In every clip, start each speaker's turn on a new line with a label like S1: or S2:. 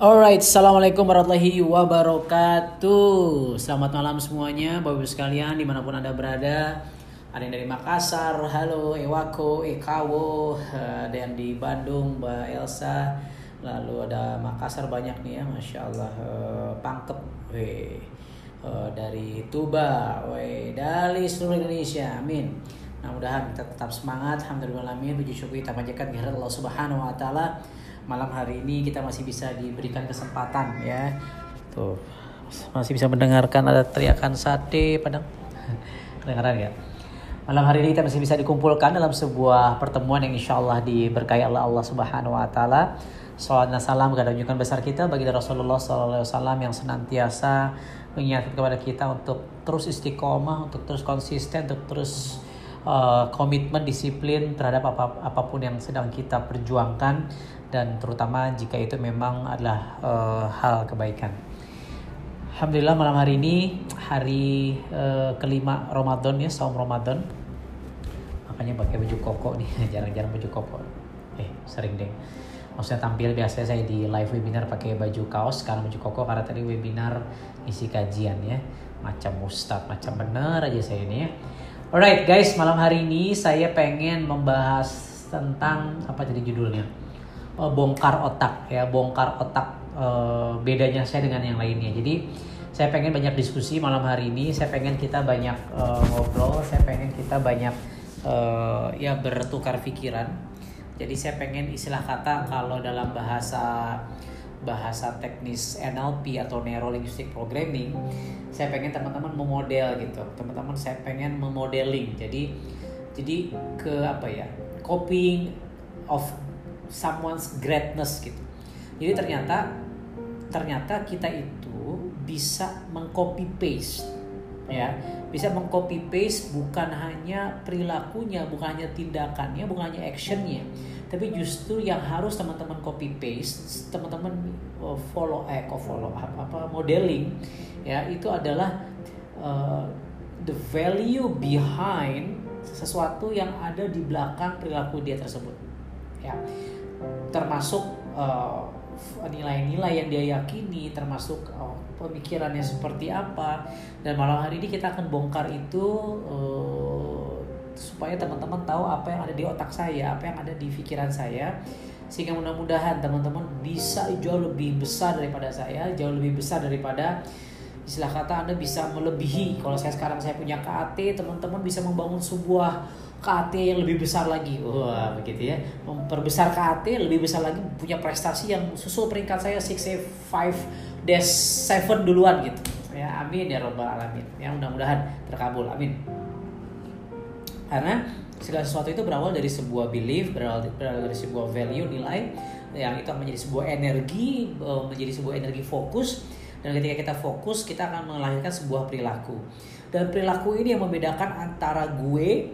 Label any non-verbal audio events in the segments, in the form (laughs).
S1: Alright, Assalamualaikum warahmatullahi wabarakatuh. Selamat malam semuanya, Bapak sekalian di mana pun Anda berada. Ada yang dari Makassar, halo Ewako, Ekawo Ada yang di Bandung, Mbak Elsa. Lalu ada Makassar banyak nih ya, Masya Allah Eh, Pangkep, weh. Eh, Dari Tuba, weh. Dari seluruh Indonesia, amin. Nah mudahan kita tetap semangat Alhamdulillah amin Puji syukur kita panjatkan kehadirat Allah subhanahu wa ta'ala Malam hari ini kita masih bisa diberikan kesempatan ya. Tuh masih bisa mendengarkan ada teriakan sate padang. Kedengaran ya? Malam hari ini kita masih bisa dikumpulkan dalam sebuah pertemuan yang insya Allah diberkahi Allah Allah Subhanahu Wa Taala. Salam dan salam kepada junjungan besar kita bagi Rasulullah SAW yang senantiasa mengingatkan kepada kita untuk terus istiqomah, untuk terus konsisten, untuk terus uh, komitmen, disiplin terhadap apa, apa pun yang sedang kita perjuangkan dan terutama jika itu memang adalah uh, hal kebaikan. Alhamdulillah malam hari ini hari uh, kelima Ramadan ya, saum Ramadan. Makanya pakai baju koko nih, (laughs) jarang-jarang baju koko. Eh, sering deh. Maksudnya tampil biasanya saya di live webinar pakai baju kaos, sekarang baju koko karena tadi webinar isi kajian ya. Macam ustadz, macam bener aja saya ini ya. Alright guys, malam hari ini saya pengen membahas tentang apa jadi judulnya? Oh, bongkar otak ya, bongkar otak eh, bedanya saya dengan yang lainnya. Jadi saya pengen banyak diskusi malam hari ini. Saya pengen kita banyak eh, ngobrol. Saya pengen kita banyak eh, ya bertukar pikiran. Jadi saya pengen istilah kata kalau dalam bahasa bahasa teknis NLP atau Neuro Linguistic Programming, saya pengen teman-teman memodel gitu. Teman-teman saya pengen memodeling. Jadi jadi ke apa ya? Copying of someone's greatness gitu. Jadi ternyata ternyata kita itu bisa mengcopy paste ya bisa mengcopy paste bukan hanya perilakunya bukan hanya tindakannya bukan hanya actionnya tapi justru yang harus teman-teman copy paste teman-teman uh, follow eh follow up apa modeling ya itu adalah uh, the value behind sesuatu yang ada di belakang perilaku dia tersebut ya termasuk uh, nilai-nilai yang dia yakini termasuk uh, pemikirannya seperti apa. Dan malam hari ini kita akan bongkar itu uh, supaya teman-teman tahu apa yang ada di otak saya apa yang ada di pikiran saya. Sehingga mudah-mudahan teman-teman bisa jauh lebih besar daripada saya jauh lebih besar daripada istilah kata Anda bisa melebihi. Kalau saya sekarang saya punya KAT teman-teman bisa membangun sebuah KAT yang lebih besar lagi. Wah begitu ya. Memperbesar KAT lebih besar lagi punya prestasi yang susul peringkat saya 685 dash 7 duluan gitu. Ya amin ya robbal alamin. Ya mudah-mudahan terkabul. Amin. Karena segala sesuatu itu berawal dari sebuah belief berawal, dari sebuah value nilai yang itu menjadi sebuah energi eh, menjadi sebuah energi fokus. Dan ketika kita fokus kita akan melahirkan sebuah perilaku. Dan perilaku ini yang membedakan antara gue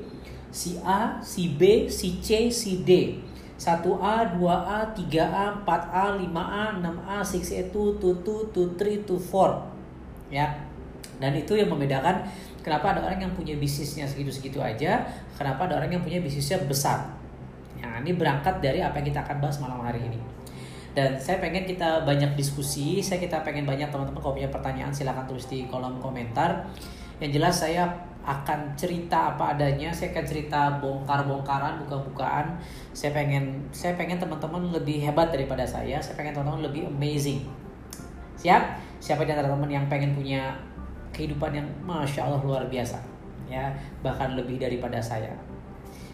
S1: si A, si B, si C, si D. 1A, 2A, 3A, 4A, 5A, 6A, 6A, 2, 2, 2, 2, 3, 2, 4 ya. Dan itu yang membedakan kenapa ada orang yang punya bisnisnya segitu-segitu aja kenapa ada orang yang punya bisnisnya besar. Nah ini berangkat dari apa yang kita akan bahas malam hari ini. Dan saya pengen kita banyak diskusi saya kita pengen banyak teman-teman kalau punya pertanyaan silahkan tulis di kolom komentar. Yang jelas saya akan cerita apa adanya. Saya akan cerita bongkar-bongkaran buka-bukaan. Saya pengen saya pengen teman-teman lebih hebat daripada saya. Saya pengen teman-teman lebih amazing. Siap? Siapa di antara teman yang pengen punya kehidupan yang masya Allah luar biasa? Ya bahkan lebih daripada saya.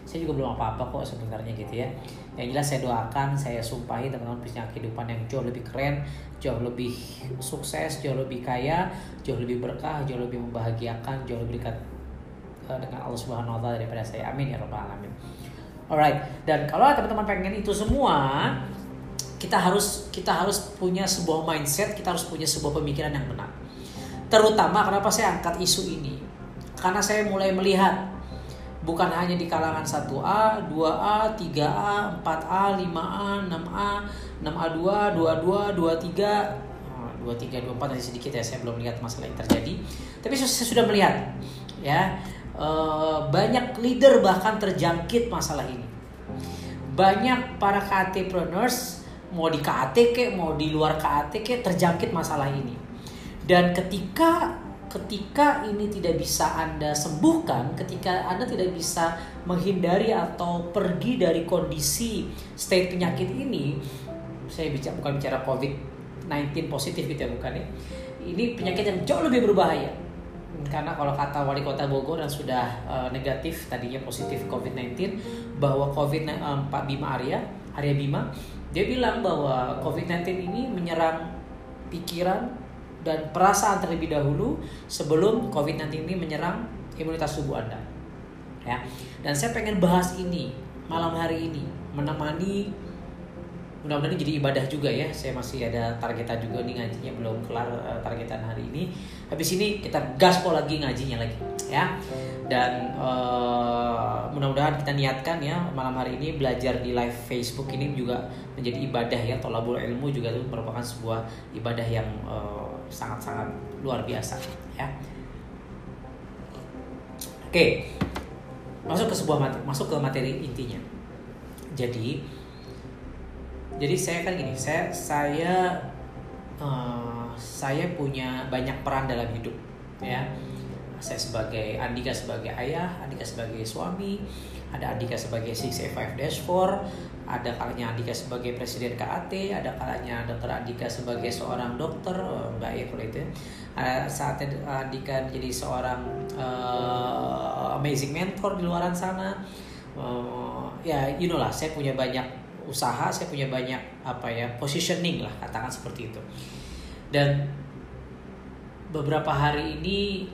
S1: Saya juga belum apa-apa kok sebenarnya gitu ya. Yang jelas saya doakan saya sumpahi teman-teman punya kehidupan yang jauh lebih keren jauh lebih sukses jauh lebih kaya jauh lebih berkah jauh lebih membahagiakan jauh lebih dekat uh, dengan Allah Subhanahu Wa Taala daripada saya. Amin ya robbal alamin. Alright. Dan kalau teman-teman pengen itu semua kita harus kita harus punya sebuah mindset kita harus punya sebuah pemikiran yang benar. Terutama kenapa saya angkat isu ini? Karena saya mulai melihat bukan hanya di kalangan 1A, 2A, 3A, 4A, 5A, 6A, 6A2, 22, 23, 23, 24 tadi sedikit ya saya belum lihat masalah yang terjadi. Tapi saya sudah melihat ya banyak leader bahkan terjangkit masalah ini. Banyak para KT-preneurs mau di KAT mau di luar KAT terjangkit masalah ini. Dan ketika ketika ini tidak bisa anda sembuhkan ketika anda tidak bisa menghindari atau pergi dari kondisi state penyakit ini saya bicara bukan bicara covid 19 positif gitu ya bukan ya. Ini penyakit yang jauh lebih berbahaya karena kalau kata wali kota Bogor yang sudah uh, negatif tadinya positif COVID-19 bahwa COVID uh, Pak Bima Arya Arya Bima dia bilang bahwa COVID-19 ini menyerang pikiran dan perasaan terlebih dahulu sebelum COVID-19 ini menyerang imunitas tubuh Anda. Ya. Dan saya pengen bahas ini malam hari ini menemani mudah-mudahan jadi ibadah juga ya. Saya masih ada targetan juga nih ngajinya belum kelar uh, targetan hari ini. Habis ini kita gaspol lagi ngajinya lagi ya. Dan uh, mudah-mudahan kita niatkan ya malam hari ini belajar di live Facebook ini juga menjadi ibadah ya. Tolabul ilmu juga itu merupakan sebuah ibadah yang eh, sangat-sangat luar biasa ya. Oke masuk ke sebuah materi, masuk ke materi intinya. Jadi jadi saya kan gini saya saya uh, saya punya banyak peran dalam hidup ya. Saya sebagai Andika sebagai ayah Andika sebagai suami ada Andika sebagai 6A5-4 ada kalanya Andika sebagai presiden KAT ada kalanya dokter Andika sebagai seorang dokter oh, enggak ya kalau itu ada saat Andika jadi seorang uh, amazing mentor di luaran sana. Uh, ya you know lah saya punya banyak usaha saya punya banyak apa ya positioning lah katakan seperti itu. Dan beberapa hari ini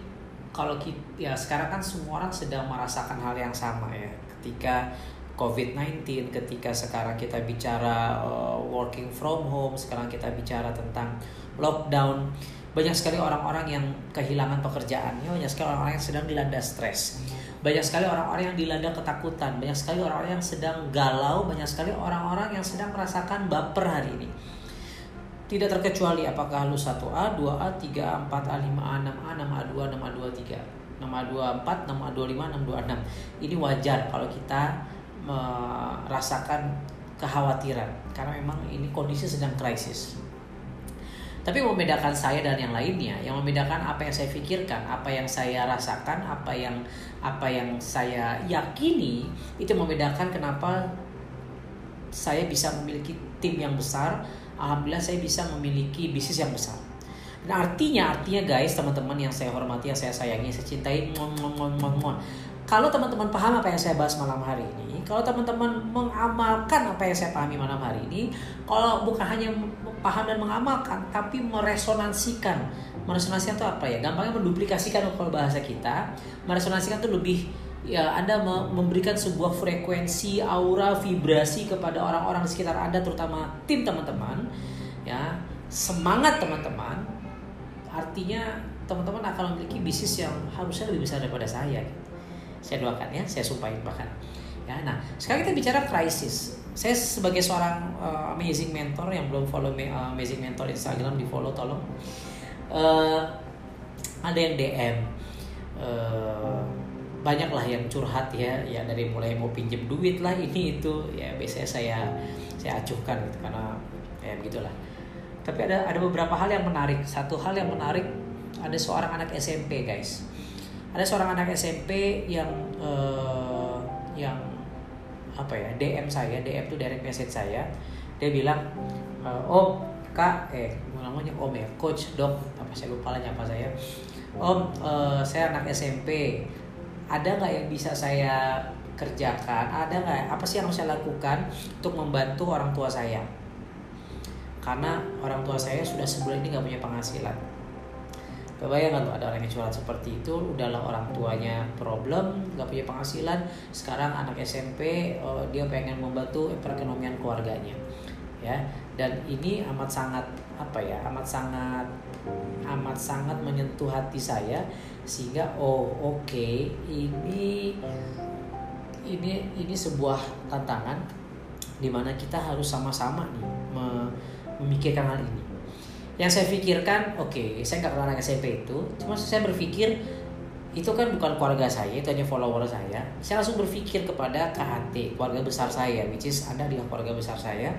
S1: kalau kita ya sekarang kan semua orang sedang merasakan hal yang sama ya. Ketika COVID-19 ketika sekarang kita bicara uh, working from home sekarang kita bicara tentang lockdown banyak sekali orang-orang yang kehilangan pekerjaannya banyak sekali orang-orang yang sedang dilanda stres banyak sekali orang-orang yang dilanda ketakutan, banyak sekali orang-orang yang sedang galau, banyak sekali orang-orang yang sedang merasakan baper hari ini. Tidak terkecuali apakah lu 1A, 2A, 3A, 4A, 5A, 6A, 6A, 2, 6A, 2, 3. 6A, 2, 4, 6A, 2, 5, 6, 2, 6. Ini wajar kalau kita merasakan kekhawatiran karena memang ini kondisi sedang krisis. Tapi membedakan saya dan yang lainnya, yang membedakan apa yang saya pikirkan, apa yang saya rasakan, apa yang apa yang saya yakini, itu membedakan kenapa saya bisa memiliki tim yang besar. Alhamdulillah saya bisa memiliki bisnis yang besar. Nah artinya, artinya guys, teman-teman yang saya hormati, yang saya sayangi, saya cintai, mon, mon, mon, mon, mon. Kalau teman-teman paham apa yang saya bahas malam hari ini, kalau teman-teman mengamalkan apa yang saya pahami malam hari ini, kalau bukan hanya paham dan mengamalkan tapi meresonansikan. Meresonansikan itu apa ya? Gampangnya menduplikasikan kalau bahasa kita. Meresonansikan itu lebih ya Anda memberikan sebuah frekuensi aura vibrasi kepada orang-orang di sekitar Anda terutama tim teman-teman ya. Semangat teman-teman artinya teman-teman akan memiliki bisnis yang harusnya lebih besar daripada saya. Saya doakan ya saya sumpahin bahkan. Ya nah sekarang kita bicara krisis saya sebagai seorang uh, amazing mentor yang belum follow uh, amazing mentor Instagram di follow tolong. Uh, ada yang DM uh, banyak lah yang curhat ya ya dari mulai mau pinjem duit lah ini itu. Ya biasanya saya saya acuhkan gitu karena ya begitulah. Tapi ada ada beberapa hal yang menarik. Satu hal yang menarik ada seorang anak SMP guys. Ada seorang anak SMP yang uh, yang apa ya DM saya DM tuh direct message saya. Dia bilang om kak eh namanya om ya coach dok apa saya lupa lah nyapa saya. Om uh, saya anak SMP ada nggak yang bisa saya kerjakan? Ada nggak? Apa sih yang harus saya lakukan untuk membantu orang tua saya? Karena orang tua saya sudah sebulan ini nggak punya penghasilan Kebayang tuh ada orang yang curhat seperti itu, udahlah orang tuanya problem, gak punya penghasilan, sekarang anak SMP uh, dia pengen membantu perekonomian keluarganya, ya. Dan ini amat sangat apa ya, amat sangat amat sangat menyentuh hati saya sehingga oh oke okay, ini ini ini sebuah tantangan di mana kita harus sama-sama nih memikirkan hal ini yang saya pikirkan oke okay, saya nggak kenal anak SMP itu. Cuma saya berpikir itu kan bukan keluarga saya itu hanya follower saya. Saya langsung berpikir kepada KHT keluarga besar saya which is anda adalah keluarga besar saya.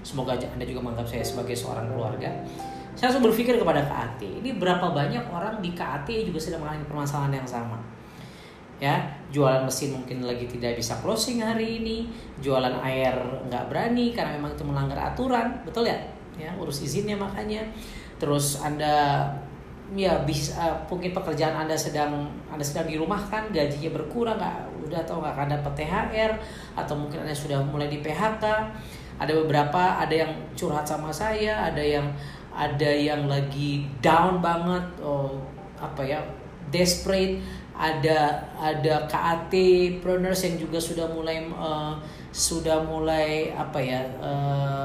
S1: Semoga anda juga menganggap saya sebagai seorang keluarga. Saya langsung berpikir kepada KAT ini berapa banyak orang di KAT juga sedang mengalami permasalahan yang sama? Ya jualan mesin mungkin lagi tidak bisa closing hari ini jualan air nggak berani karena memang itu melanggar aturan betul ya ya. Urus izinnya makanya. Terus anda ya bisa mungkin pekerjaan anda sedang anda sedang dirumahkan gajinya berkurang nggak udah atau nggak akan dapat THR atau mungkin anda sudah mulai di PHK ada beberapa ada yang curhat sama saya ada yang ada yang lagi down banget oh, apa ya desperate. Ada ada KAT preneurs yang juga sudah mulai uh, sudah mulai apa ya uh,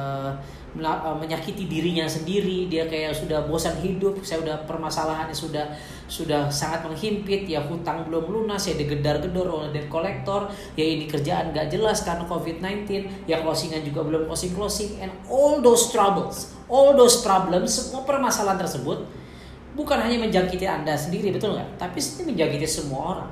S1: menyakiti dirinya sendiri. Dia kayak sudah bosan hidup saya udah permasalahannya sudah sudah sangat menghimpit. Ya hutang belum lunas ya digedar-gedor oleh debt collector. Ya ini kerjaan gak jelas karena covid-19 ya closingan juga belum closing closing and all those troubles all those problems semua permasalahan tersebut bukan hanya menjangkiti Anda sendiri, betul nggak? Tapi ini menjangkiti semua orang.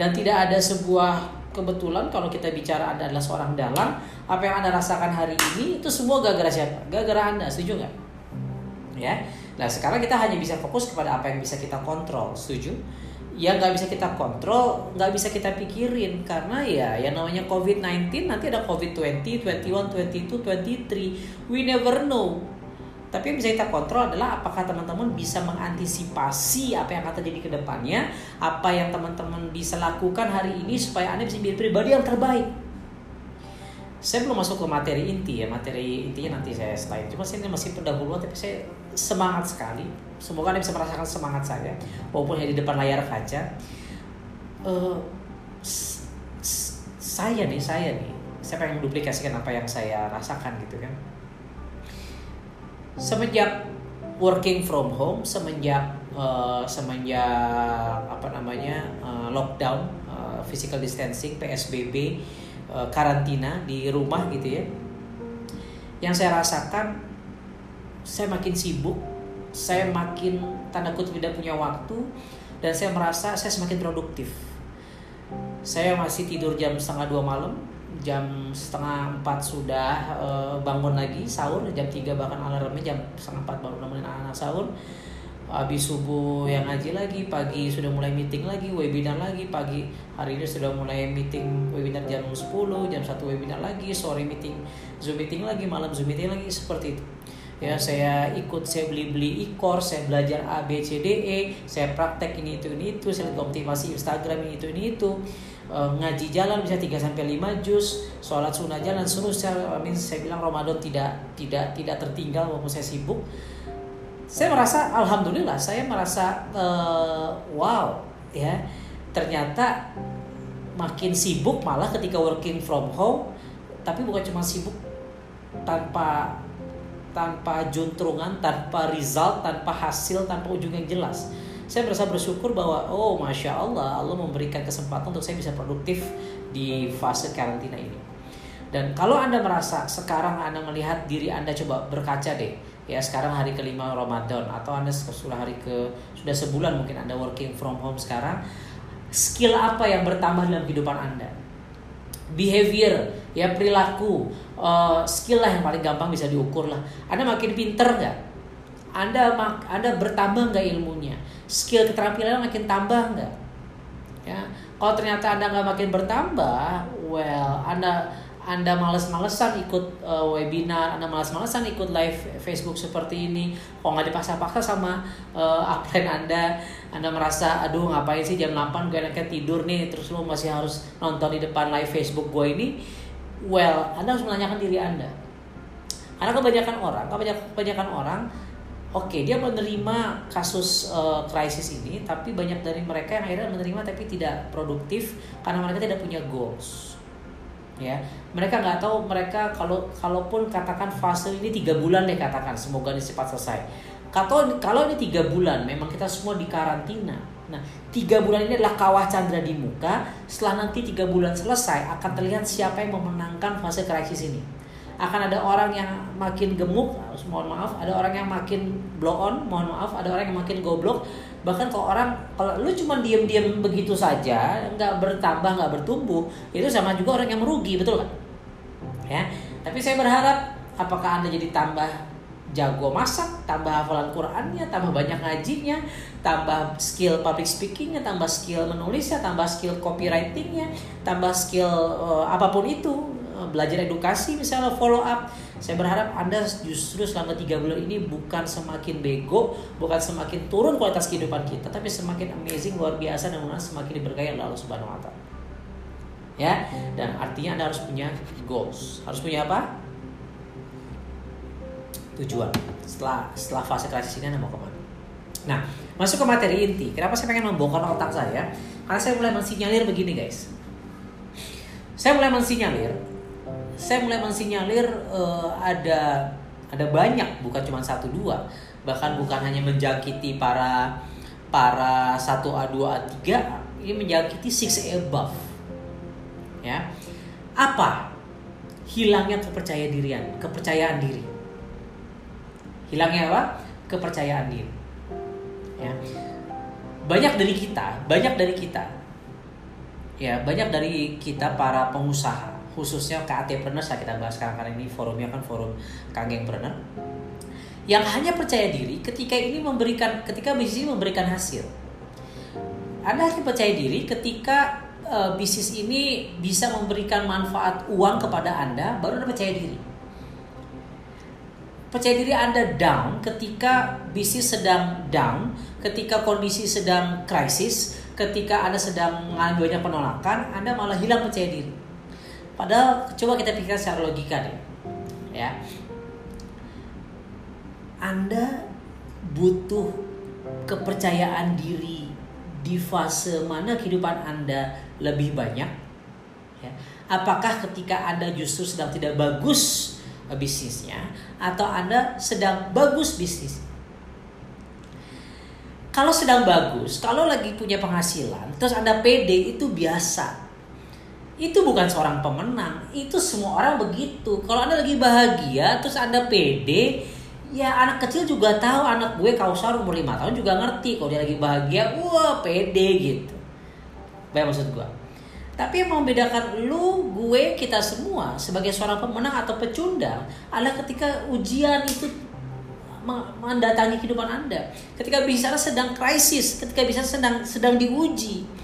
S1: Dan tidak ada sebuah kebetulan kalau kita bicara Anda adalah seorang dalang, apa yang Anda rasakan hari ini itu semua gara-gara siapa? Gara-gara Anda, setuju nggak? Ya. Nah sekarang kita hanya bisa fokus kepada apa yang bisa kita kontrol, setuju? Yang nggak bisa kita kontrol, nggak bisa kita pikirin karena ya yang namanya COVID-19 nanti ada COVID-20, 21, 22, 23. We never know tapi yang bisa kita kontrol adalah apakah teman-teman bisa mengantisipasi apa yang akan terjadi ke depannya, apa yang teman-teman bisa lakukan hari ini supaya Anda bisa menjadi pribadi yang terbaik. Saya belum masuk ke materi inti ya, materi intinya nanti saya slide. Cuma saya ini masih pendahuluan tapi saya semangat sekali. Semoga Anda bisa merasakan semangat saya walaupun hanya di depan layar kaca. Uh, saya nih, saya nih, saya pengen menduplikasikan apa yang saya rasakan gitu kan semenjak working from home semenjak uh, semenjak apa namanya uh, lockdown uh, physical distancing PSBB uh, karantina di rumah gitu ya. Yang saya rasakan saya makin sibuk saya makin tanda kutip tidak punya waktu dan saya merasa saya semakin produktif. Saya masih tidur jam setengah dua malam jam setengah empat sudah uh, bangun lagi sahur jam tiga bahkan alarmnya jam setengah empat baru nemenin anak-anak sahur. Habis subuh yang ngaji lagi pagi sudah mulai meeting lagi webinar lagi pagi hari ini sudah mulai meeting webinar jam 10 jam satu webinar lagi sore meeting zoom meeting lagi malam zoom meeting lagi seperti itu. Ya saya ikut saya beli beli e-course saya belajar A B C D E saya praktek ini itu ini itu saya optimasi Instagram ini itu ini itu uh, ngaji jalan bisa 3 sampai 5 juz, sholat sunnah jalan seluruh saya amin saya bilang Ramadan tidak tidak tidak tertinggal walaupun saya sibuk. Saya merasa alhamdulillah saya merasa uh, wow ya. Ternyata makin sibuk malah ketika working from home tapi bukan cuma sibuk tanpa tanpa juntrungan, tanpa result, tanpa hasil, tanpa ujung yang jelas saya merasa bersyukur bahwa oh masya Allah Allah memberikan kesempatan untuk saya bisa produktif di fase karantina ini. Dan kalau anda merasa sekarang anda melihat diri anda coba berkaca deh ya sekarang hari kelima Ramadan atau anda sudah hari ke sudah sebulan mungkin anda working from home sekarang skill apa yang bertambah dalam kehidupan anda? Behavior ya perilaku uh, skill lah yang paling gampang bisa diukur lah anda makin pinter nggak? Anda anda bertambah nggak ilmunya skill keterampilan makin tambah nggak? Ya, kalau ternyata anda nggak makin bertambah, well, anda anda males-malesan ikut uh, webinar, Anda males-malesan ikut live Facebook seperti ini, kok nggak dipaksa-paksa sama uh, upline Anda, Anda merasa, aduh ngapain sih jam 8 gue enaknya tidur nih, terus lo masih harus nonton di depan live Facebook gue ini, well, Anda harus menanyakan diri Anda. Karena kebanyakan orang, kebanyakan, kebanyakan orang Oke, okay, dia menerima kasus uh, krisis ini, tapi banyak dari mereka yang akhirnya menerima tapi tidak produktif karena mereka tidak punya goals. Ya, mereka nggak tahu mereka kalau kalaupun katakan fase ini tiga bulan deh katakan, semoga ini cepat selesai. Kalau kalau ini tiga bulan, memang kita semua di karantina. Nah, tiga bulan ini adalah kawah chandra di muka. Setelah nanti tiga bulan selesai, akan terlihat siapa yang memenangkan fase krisis ini akan ada orang yang makin gemuk mohon maaf. Ada orang yang makin blow on mohon maaf. Ada orang yang makin goblok. Bahkan kalau orang kalau lu cuma diem-diem begitu saja nggak bertambah nggak bertumbuh itu sama juga orang yang merugi betul kan ya tapi saya berharap apakah anda jadi tambah jago masak, tambah hafalan Qurannya, tambah banyak ngajinya, tambah skill public speakingnya, tambah skill menulisnya, tambah skill copywritingnya, tambah skill uh, apa pun itu, belajar edukasi misalnya follow up. Saya berharap Anda justru selama tiga bulan ini bukan semakin bego, bukan semakin turun kualitas kehidupan kita, tapi semakin amazing, luar biasa dan semakin diberkahi oleh Allah Subhanahu Wa Taala. Ya, dan artinya Anda harus punya goals. Harus punya apa? tujuan setelah setelah fase krisis ini anda mau ke mana nah masuk ke materi inti kenapa saya pengen membongkar otak saya karena saya mulai mensinyalir begini guys saya mulai mensinyalir saya mulai mensinyalir uh, ada ada banyak bukan cuma satu dua. Bahkan bukan hanya menjangkiti para para satu A dua A tiga ini menjangkiti six A above. Ya. Apa hilangnya kepercayaan dirian kepercayaan diri? Hilangnya apa? Kepercayaan diri. Ya. Banyak dari kita banyak dari kita ya banyak dari kita para pengusaha khususnya KAT-preneur saya kita bahas sekarang karena ini forumnya kan forum kagengpreneur yang hanya percaya diri ketika ini memberikan ketika bisnis ini memberikan hasil. Anda hanya percaya diri ketika uh, bisnis ini bisa memberikan manfaat uang kepada Anda baru Anda percaya diri. Percaya diri Anda down ketika bisnis sedang down, ketika kondisi sedang krisis, ketika Anda sedang mengalami banyak penolakan, Anda malah hilang percaya diri. Padahal coba kita pikirkan secara logika deh. Ya. Anda butuh kepercayaan diri di fase mana kehidupan Anda lebih banyak? Ya. Apakah ketika Anda justru sedang tidak bagus bisnisnya atau Anda sedang bagus bisnis. Kalau sedang bagus, kalau lagi punya penghasilan, terus Anda pede itu biasa. Itu bukan seorang pemenang, itu semua orang begitu. Kalau Anda lagi bahagia, terus Anda pede, ya anak kecil juga tahu anak gue kausar umur 5 tahun juga ngerti kalau dia lagi bahagia, wah pede gitu. Baik maksud gue. Tapi yang membedakan lu, gue, kita semua sebagai seorang pemenang atau pecundang adalah ketika ujian itu mendatangi kehidupan Anda. Ketika bicara sedang krisis, ketika bicara sedang sedang diuji.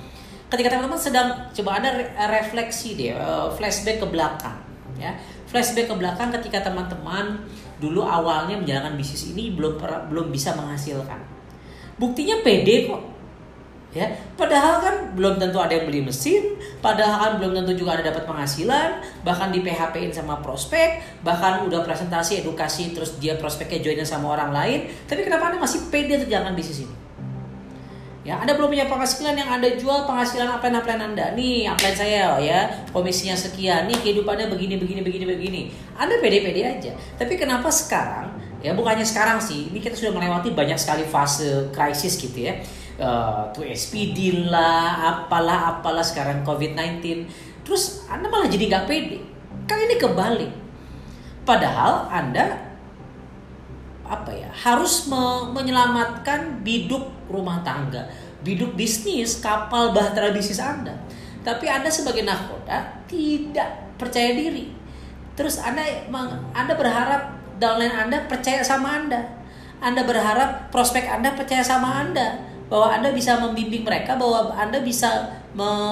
S1: Ketika teman-teman sedang coba ada refleksi deh, eh, flashback ke belakang, ya. Flashback ke belakang ketika teman-teman dulu awalnya menjalankan bisnis ini belum belum bisa menghasilkan. Buktinya pede kok ya padahal kan belum tentu ada yang beli mesin padahal kan belum tentu juga ada dapat penghasilan bahkan di PHP-in sama prospek bahkan udah presentasi edukasi terus dia prospeknya joinin sama orang lain tapi kenapa anda masih pede untuk jalan bisnis ini ya anda belum punya penghasilan yang anda jual penghasilan apa yang plan anda nih upline saya ya komisinya sekian nih kehidupannya begini begini begini begini anda pede-pede aja tapi kenapa sekarang ya bukannya sekarang sih ini kita sudah melewati banyak sekali fase krisis gitu ya uh, tuh SPD lah, apalah apalah sekarang COVID-19. Terus Anda malah jadi gak pede. Kan ini kebalik. Padahal Anda apa ya harus me menyelamatkan biduk rumah tangga, biduk bisnis, kapal bahtera bisnis Anda. Tapi Anda sebagai nakoda tidak percaya diri. Terus Anda Anda berharap downline Anda percaya sama Anda. Anda berharap prospek Anda percaya sama Anda bahwa Anda bisa membimbing mereka bahwa Anda bisa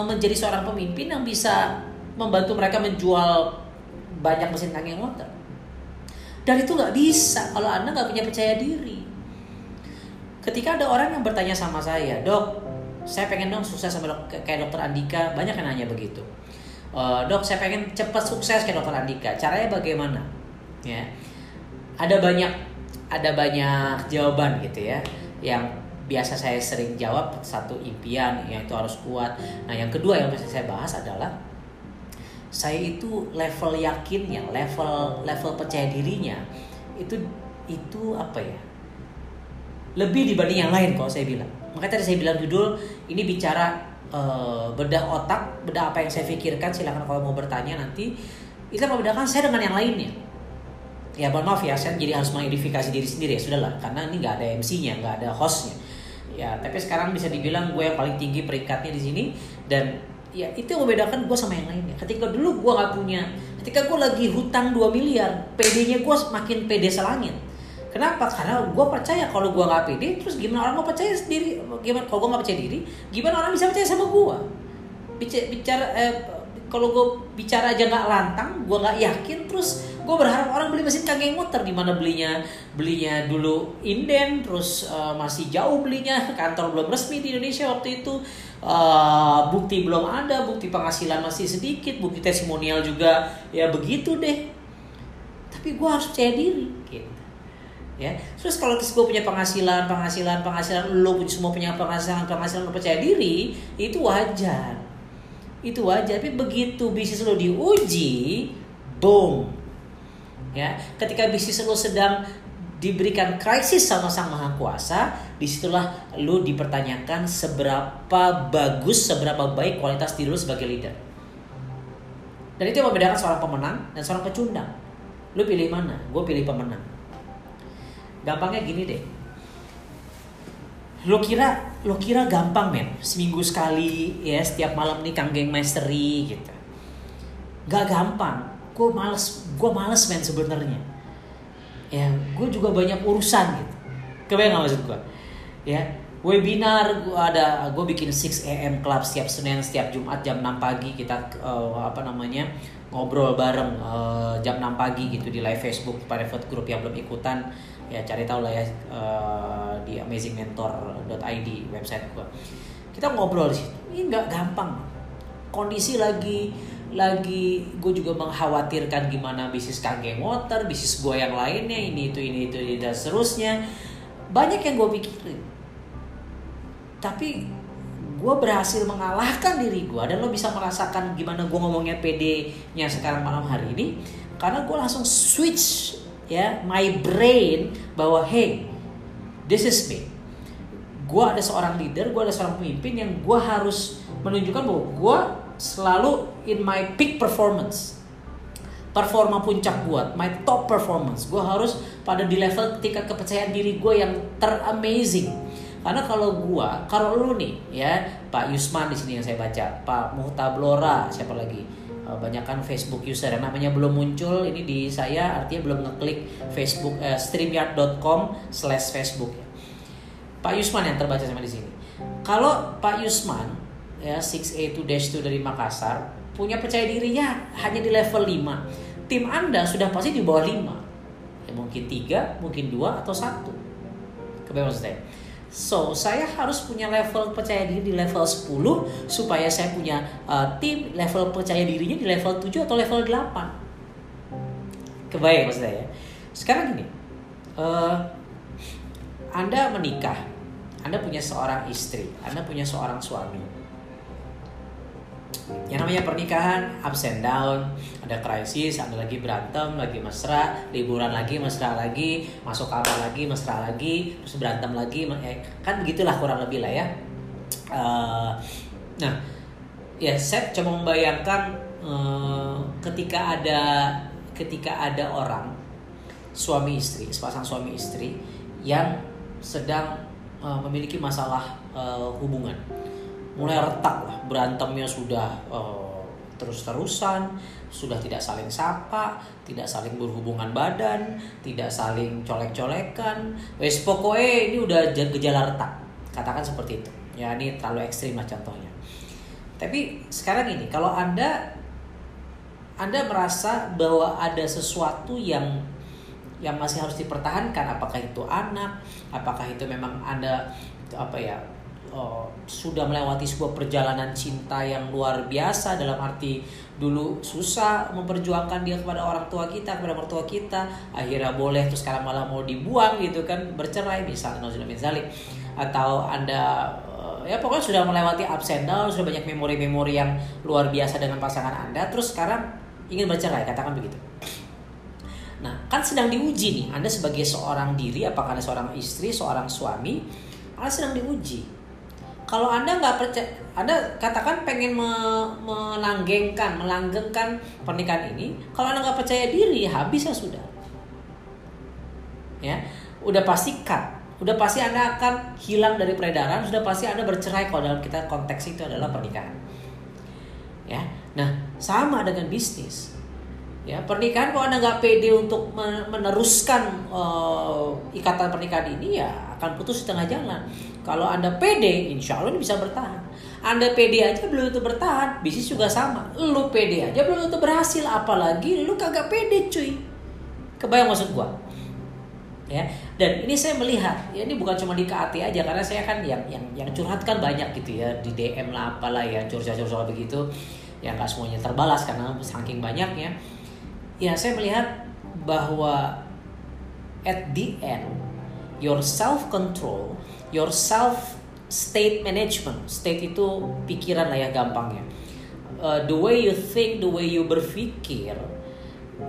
S1: menjadi seorang pemimpin yang bisa membantu mereka menjual banyak mesin kaki motor. Dan itu nggak bisa kalau Anda nggak punya percaya diri. Ketika ada orang yang bertanya sama saya, dok, saya pengen dong sukses sama dok, kayak dokter Andika, banyak yang nanya begitu. Uh, dok, saya pengen cepat sukses kayak dokter Andika. Caranya bagaimana? Ya, ada banyak ada banyak jawaban gitu ya, yang biasa saya sering jawab satu impian yang itu harus kuat. Nah, yang kedua yang bisa saya bahas adalah saya itu level yakinnya, level level percaya dirinya itu itu apa ya? Lebih dibanding yang lain kalau saya bilang. Makanya tadi saya bilang judul ini bicara uh, bedah otak, bedah apa yang saya pikirkan. Silahkan kalau mau bertanya nanti. Itu membedakan saya dengan yang lainnya ya mohon maaf ya saya jadi harus mengidentifikasi diri sendiri ya sudahlah karena ini nggak ada MC-nya nggak ada hostnya ya tapi sekarang bisa dibilang gue yang paling tinggi peringkatnya di sini dan ya itu yang membedakan gue sama yang lainnya ketika dulu gue nggak punya Ketika gue lagi hutang 2 miliar, PD-nya gue makin PD selangit. Kenapa? Karena gue percaya kalau gue nggak pede, terus gimana orang mau percaya sendiri? Gimana kalau gue nggak percaya diri? Gimana orang bisa percaya sama gue? Bicara, bicara eh, kalau gue bicara aja nggak lantang, gue nggak yakin, terus gue berharap orang beli mesin kageng motor gimana belinya belinya dulu inden, terus uh, masih jauh belinya, (laughs) kantor belum resmi di Indonesia waktu itu, uh, bukti belum ada, bukti penghasilan masih sedikit, bukti testimonial juga ya begitu deh. Tapi gue harus percaya diri, gitu. Ya terus kalau gue punya penghasilan penghasilan penghasilan lo punya semua punya penghasilan penghasilan lo percaya diri itu wajar. Itu wajar tapi begitu bisnis lo diuji boom ya ketika bisnis lo sedang diberikan krisis sama sang maha kuasa di situlah lo dipertanyakan seberapa bagus seberapa baik kualitas diri lo sebagai leader. Dan itu yang membedakan seorang pemenang dan seorang pecundang. Lo pilih mana? Gue pilih pemenang. Gampangnya gini deh. Lo kira lo kira gampang men? Seminggu sekali ya setiap malam nih kang geng mastery gitu. Gak gampang gue males gue males men sebenarnya. Ya gue juga banyak urusan gitu. Kebayang gak maksud gue ya webinar gue ada gue bikin 6 am club setiap senin setiap jumat jam 6 pagi. Kita uh, apa namanya ngobrol bareng uh, jam 6 pagi gitu di live facebook private group yang belum ikutan. Ya cari tahu lah ya uh, di amazingmentor.id website gua. Kita ngobrol di situ. Ini nggak gampang. Kondisi lagi lagi gue juga mengkhawatirkan gimana bisnis kage motor bisnis gue yang lainnya ini itu ini itu dan seterusnya. Banyak yang gue pikirin. Tapi gue berhasil mengalahkan diri gue dan lo bisa merasakan gimana gue ngomongnya PD-nya sekarang malam hari ini karena gue langsung switch ya my brain bahwa hey this is me. Gue ada seorang leader gue ada seorang pemimpin yang gue harus menunjukkan bahwa gue selalu in my peak performance. Performa puncak gue my top performance. Gue harus pada di level tingkat kepercayaan diri gue yang teramazing. Karena kalau gue kalau lu nih ya Pak Yusman di sini yang saya baca Pak Muhtablora siapa lagi? Eh, banyak kan Facebook user yang namanya belum muncul. Ini di saya artinya belum ngeklik Facebook uh, streamyard.com slash Facebook. Pak Yusman yang terbaca sama di sini. Kalau Pak Yusman ya 6A2 dash 2 dari Makassar punya percaya dirinya hanya di level 5. Tim Anda sudah pasti di bawah 5. Ya, mungkin 3, mungkin 2 atau 1. Kebayang maksud saya? So, saya harus punya level percaya diri di level 10 supaya saya punya uh, tim level percaya dirinya di level 7 atau level 8. Kebayang maksud saya. Sekarang gini, uh, Anda menikah, Anda punya seorang istri, Anda punya seorang suami yang namanya pernikahan ups and down. Ada krisis ada lagi berantem lagi mesra. Liburan lagi mesra lagi. Masuk kamar lagi mesra lagi. Terus berantem lagi eh, kan begitulah kurang lebih lah ya. Uh, nah ya saya coba membayangkan uh, ketika ada ketika ada orang suami istri sepasang suami istri yang sedang uh, memiliki masalah uh, hubungan mulai retak lah. Berantemnya sudah uh, terus-terusan sudah tidak saling sapa tidak saling berhubungan badan tidak saling colek-colekan. Wes pokoknya ini udah gejala retak. Katakan seperti itu. Ya ini terlalu ekstrim lah contohnya. Tapi sekarang ini kalau anda anda merasa bahwa ada sesuatu yang yang masih harus dipertahankan apakah itu anak apakah itu memang anda apa ya oh, sudah melewati sebuah perjalanan cinta yang luar biasa dalam arti dulu susah memperjuangkan dia kepada orang tua kita kepada mertua kita akhirnya boleh terus sekarang malah mau dibuang gitu kan bercerai misalnya zalik atau anda eh, ya pokoknya sudah melewati ups and down sudah banyak memori-memori yang luar biasa dengan pasangan anda terus sekarang ingin bercerai katakan begitu Nah, kan sedang diuji nih. Anda sebagai seorang diri, apakah Anda seorang istri, seorang suami, Anda sedang diuji kalau anda nggak percaya anda katakan pengen me, melanggengkan melanggengkan pernikahan ini kalau anda nggak percaya diri habis ya sudah. Ya udah pasti cut. Udah pasti anda akan hilang dari peredaran sudah pasti anda bercerai kalau dalam kita konteks itu adalah pernikahan. Ya nah sama dengan bisnis. Ya, pernikahan kalau Anda nggak pede untuk meneruskan uh, ikatan pernikahan ini ya akan putus di tengah jalan. Kalau Anda pede, insya Allah bisa bertahan. Anda pede aja belum tentu bertahan, bisnis juga sama. Lu pede aja belum tentu berhasil, apalagi lu kagak pede cuy. Kebayang maksud gua? Ya, dan ini saya melihat, ya ini bukan cuma di KAT aja karena saya kan yang yang yang curhat kan banyak gitu ya di DM lah apalah ya curhat-curhat begitu. Ya nggak semuanya terbalas karena saking banyaknya ya saya melihat bahwa at the end your self control, your self state management, state itu pikiran lah ya gampangnya. Uh, the way you think, the way you berpikir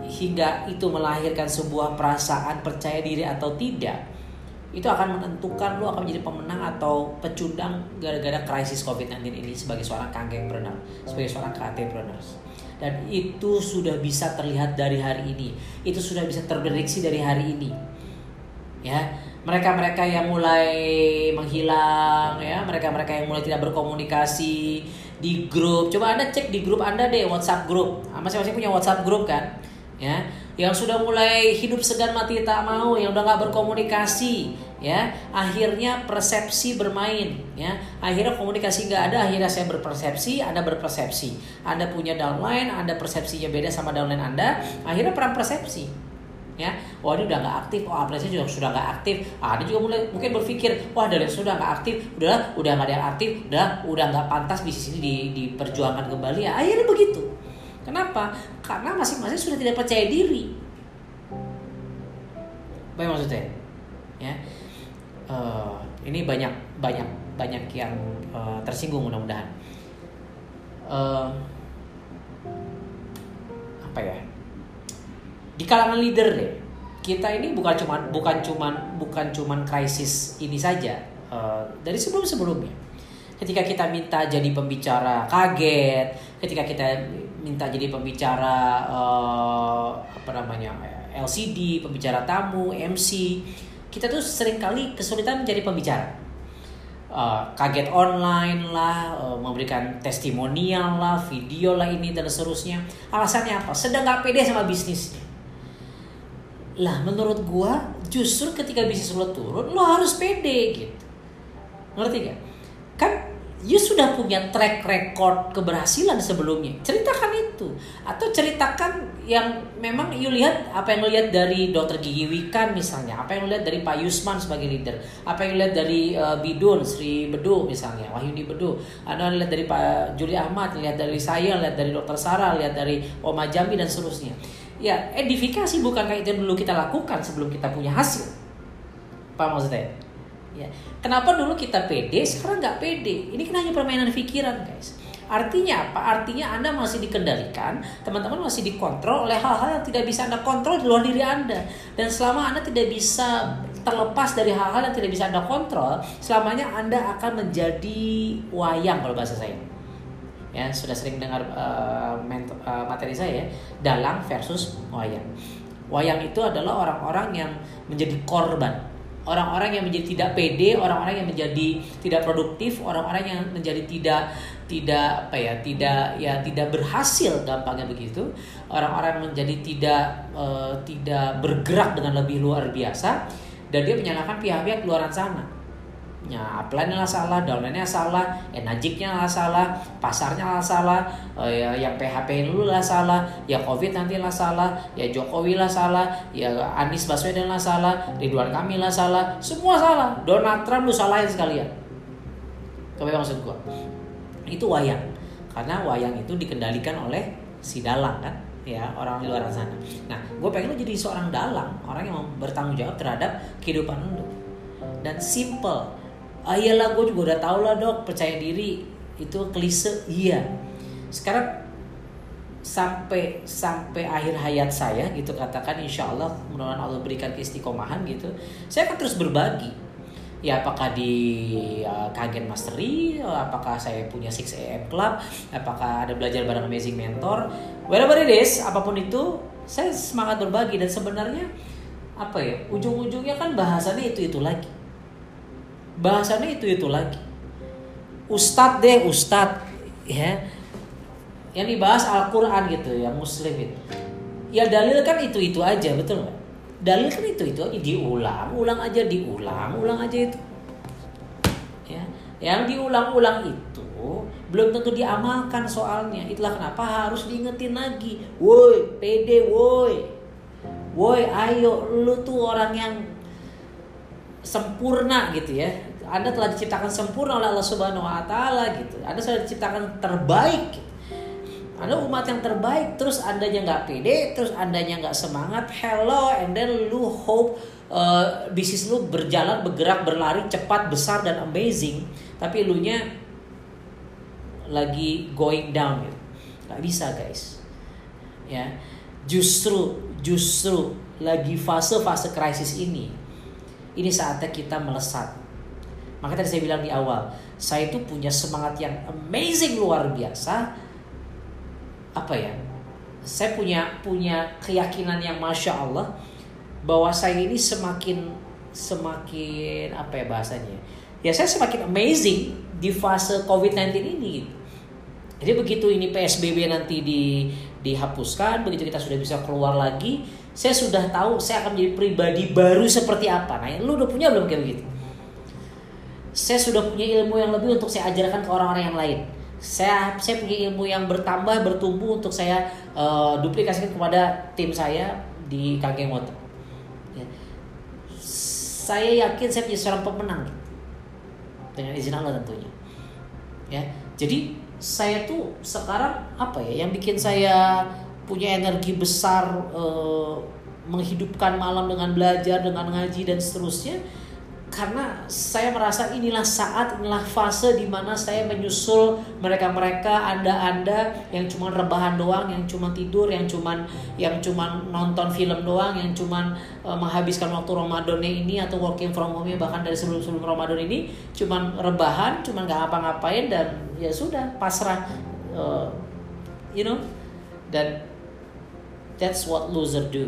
S1: hingga itu melahirkan sebuah perasaan percaya diri atau tidak itu akan menentukan lo akan menjadi pemenang atau pecundang gara-gara krisis COVID-19 ini sebagai seorang kanggengpreneur, sebagai seorang KT-preneur dan itu sudah bisa terlihat dari hari ini. Itu sudah bisa terprediksi dari hari ini ya. Mereka-mereka yang mulai menghilang ya. Mereka-mereka yang mulai tidak berkomunikasi di grup. Coba anda cek di grup anda deh WhatsApp grup. Ah, masing-masing punya WhatsApp grup kan? Ya. Yang sudah mulai hidup segan mati tak mau yang udah nggak berkomunikasi ya. Akhirnya persepsi bermain ya. Akhirnya komunikasi nggak ada akhirnya saya berpersepsi anda berpersepsi. Anda punya downline anda persepsinya beda sama downline anda. Akhirnya perang persepsi ya. Wah ini udah nggak aktif. Oh apresiasi juga sudah nggak aktif. Ah, ada juga mulai mungkin berpikir wah dari sudah nggak aktif. Udah udah nggak ada yang aktif. Udah udah nggak pantas bisnis ini di, diperjuangkan kembali. Ya akhirnya begitu. Kenapa? Karena masing-masing sudah tidak percaya diri. Apa maksudnya? Ya. Uh, ini banyak banyak banyak yang uh, tersinggung mudah-mudahan. Uh, apa ya di kalangan leader deh kita ini bukan cuman bukan cuman bukan cuman krisis ini saja uh, dari sebelum sebelumnya ketika kita minta jadi pembicara kaget ketika kita minta jadi pembicara uh, apa namanya LCD pembicara tamu MC kita tuh sering kali kesulitan menjadi pembicara. Uh, kaget online lah, uh, memberikan testimonial lah, video lah ini dan seterusnya. Alasannya apa? Sedang gak pede sama bisnisnya. Lah menurut gua justru ketika bisnis lo turun lo harus pede gitu. Ngerti gak? Kan you sudah punya track record keberhasilan sebelumnya. Ceritakan itu atau ceritakan yang memang you lihat apa yang lo lihat dari Dokter Gigi Wikan misalnya, apa yang lo lihat dari Pak Yusman sebagai leader, apa yang lo lihat dari uh, Bidun Sri Bedu misalnya, Wahyudi Bedu, Anda lihat dari Pak Juli Ahmad, lihat dari saya, lihat dari Dokter Sarah, lihat dari Oma Jambi dan seterusnya. Ya, edifikasi bukan kayak itu dulu kita lakukan sebelum kita punya hasil. Pak maksudnya? Ya. Kenapa dulu kita pede, sekarang nggak pede? Ini kan hanya permainan pikiran, guys. Artinya apa? Artinya Anda masih dikendalikan, teman-teman masih dikontrol oleh hal-hal yang tidak bisa Anda kontrol di luar diri Anda. Dan selama Anda tidak bisa terlepas dari hal-hal yang tidak bisa Anda kontrol, selamanya Anda akan menjadi wayang kalau bahasa saya. Ya, sudah sering dengar uh, uh, materi saya, dalang versus wayang. Wayang itu adalah orang-orang yang menjadi korban orang-orang yang menjadi tidak pede, orang-orang yang menjadi tidak produktif, orang-orang yang menjadi tidak tidak apa ya, tidak ya tidak berhasil gampangnya begitu. Orang-orang menjadi tidak uh, tidak bergerak dengan lebih luar biasa dan dia menyalahkan pihak-pihak luaran sana ya upline lah salah, downline-nya salah, enajiknya lah salah, pasarnya lah salah, ya, yang PHP dulu lah salah, ya COVID nanti lah salah, ya Jokowi lah salah, ya Anies Baswedan lah salah, Ridwan Kamil lah salah, semua salah. Donald Trump lu salahin sekalian. Kebayang maksud gua? Itu wayang. Karena wayang itu dikendalikan oleh si dalang kan ya orang di luar sana. Nah, gue pengen lu jadi seorang dalang, orang yang bertanggung jawab terhadap kehidupan lu. Dan simple, ah iyalah gue juga udah tau lah dok percaya diri. Itu klise iya. Sekarang sampai sampai akhir hayat saya gitu katakan insya Allah mudah Allah berikan keistiqomahan gitu saya akan terus berbagi. Ya apakah di uh, Kagen Mastery apakah saya punya 6 AM Club apakah ada belajar bareng Amazing Mentor. Whatever it is apa pun itu saya semangat berbagi. Dan sebenarnya apa ya ujung-ujungnya kan bahasannya itu itu lagi bahasannya itu itu lagi. Ustadz deh ustadz ya. Yang dibahas Al-Quran gitu ya muslim itu. Ya dalil kan itu itu aja betul nggak? Dalil kan itu itu aja diulang ulang aja diulang ulang aja itu. Ya yang diulang-ulang itu belum tentu diamalkan soalnya. Itulah kenapa harus diingetin lagi. Woi pede woi. Woi ayo lu tuh orang yang sempurna gitu ya anda telah diciptakan sempurna oleh Allah Subhanahu wa taala gitu. Anda sudah diciptakan terbaik. Gitu. Anda umat yang terbaik, terus andanya nggak pede, terus andanya nggak semangat, hello, and then lu hope uh, bisnis lu berjalan, bergerak, berlari cepat, besar dan amazing, tapi lu nya lagi going down gitu. Gak bisa guys. Ya, justru justru lagi fase-fase krisis ini, ini saatnya kita melesat maka tadi saya bilang di awal, saya itu punya semangat yang amazing luar biasa. Apa ya? Saya punya punya keyakinan yang masya Allah bahwa saya ini semakin semakin apa ya bahasanya? Ya saya semakin amazing di fase COVID-19 ini. Jadi begitu ini PSBB nanti di dihapuskan, begitu kita sudah bisa keluar lagi, saya sudah tahu saya akan menjadi pribadi baru seperti apa. Nah, lu udah punya belum kayak begitu? saya sudah punya ilmu yang lebih untuk saya ajarkan ke orang-orang yang lain. Saya saya punya ilmu yang bertambah bertumbuh untuk saya uh, duplikasikan kepada tim saya di Kageng Motor. Ya. Saya yakin saya punya seorang pemenang dengan izin Allah tentunya. Ya, jadi saya tuh sekarang apa ya yang bikin saya punya energi besar uh, menghidupkan malam dengan belajar dengan ngaji dan seterusnya. Karena saya merasa inilah saat, inilah fase di mana saya menyusul mereka-mereka, anda-anda yang cuma rebahan doang, yang cuma tidur, yang cuma yang cuma nonton film doang, yang cuma uh, menghabiskan waktu Ramadan ini atau working from home bahkan dari sebelum-sebelum Ramadan ini cuma rebahan, cuma nggak ngapa-ngapain dan ya sudah pasrah, uh, you know, dan that's what loser do.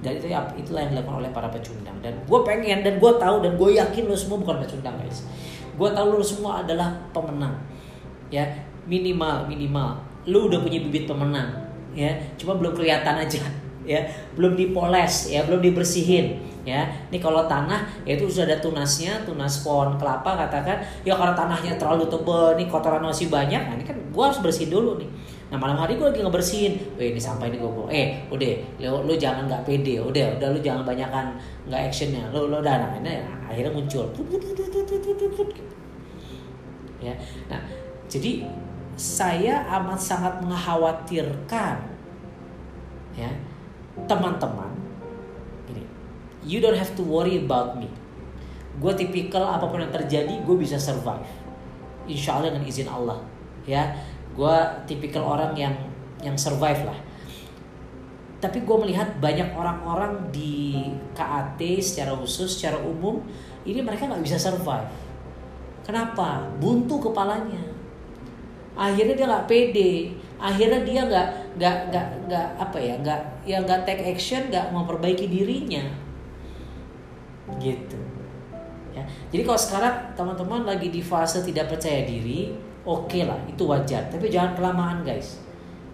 S1: Dan itu ya itulah yang dilakukan oleh para pecundang. Dan gue pengen dan gue tahu dan gue yakin lo semua bukan pecundang guys. Gue tahu lo semua adalah pemenang ya. Minimal minimal. Lo udah punya bibit pemenang ya. Cuma belum kelihatan aja ya. Belum dipoles ya. Belum dibersihin ya. Ini kalau tanah ya itu sudah ada tunasnya tunas pohon kelapa katakan ya kalau tanahnya terlalu tebal nih kotoran masih banyak. Nah ini kan gue harus bersihin dulu nih Nah malam hari gue lagi ngebersihin, Weh ini sampah ini gue Eh udah, lu, lu jangan nggak pede, udah, udah lu jangan banyakkan nggak actionnya, lu lu udah nah, ini akhirnya muncul. Ya, nah jadi saya amat sangat mengkhawatirkan ya teman-teman ini you don't have to worry about me. Gue tipikal apa pun yang terjadi gue bisa survive. Insya Allah dengan izin Allah ya gue tipikal orang yang yang survive lah. Tapi gue melihat banyak orang-orang di KAT secara khusus secara umum ini mereka nggak bisa survive. Kenapa? Buntu kepalanya. Akhirnya dia nggak pede. Akhirnya dia nggak nggak nggak nggak apa ya nggak ya nggak take action nggak memperbaiki dirinya. Gitu. Ya. Jadi kalau sekarang teman-teman lagi di fase tidak percaya diri oke okay lah itu wajar. Tapi jangan kelamaan guys.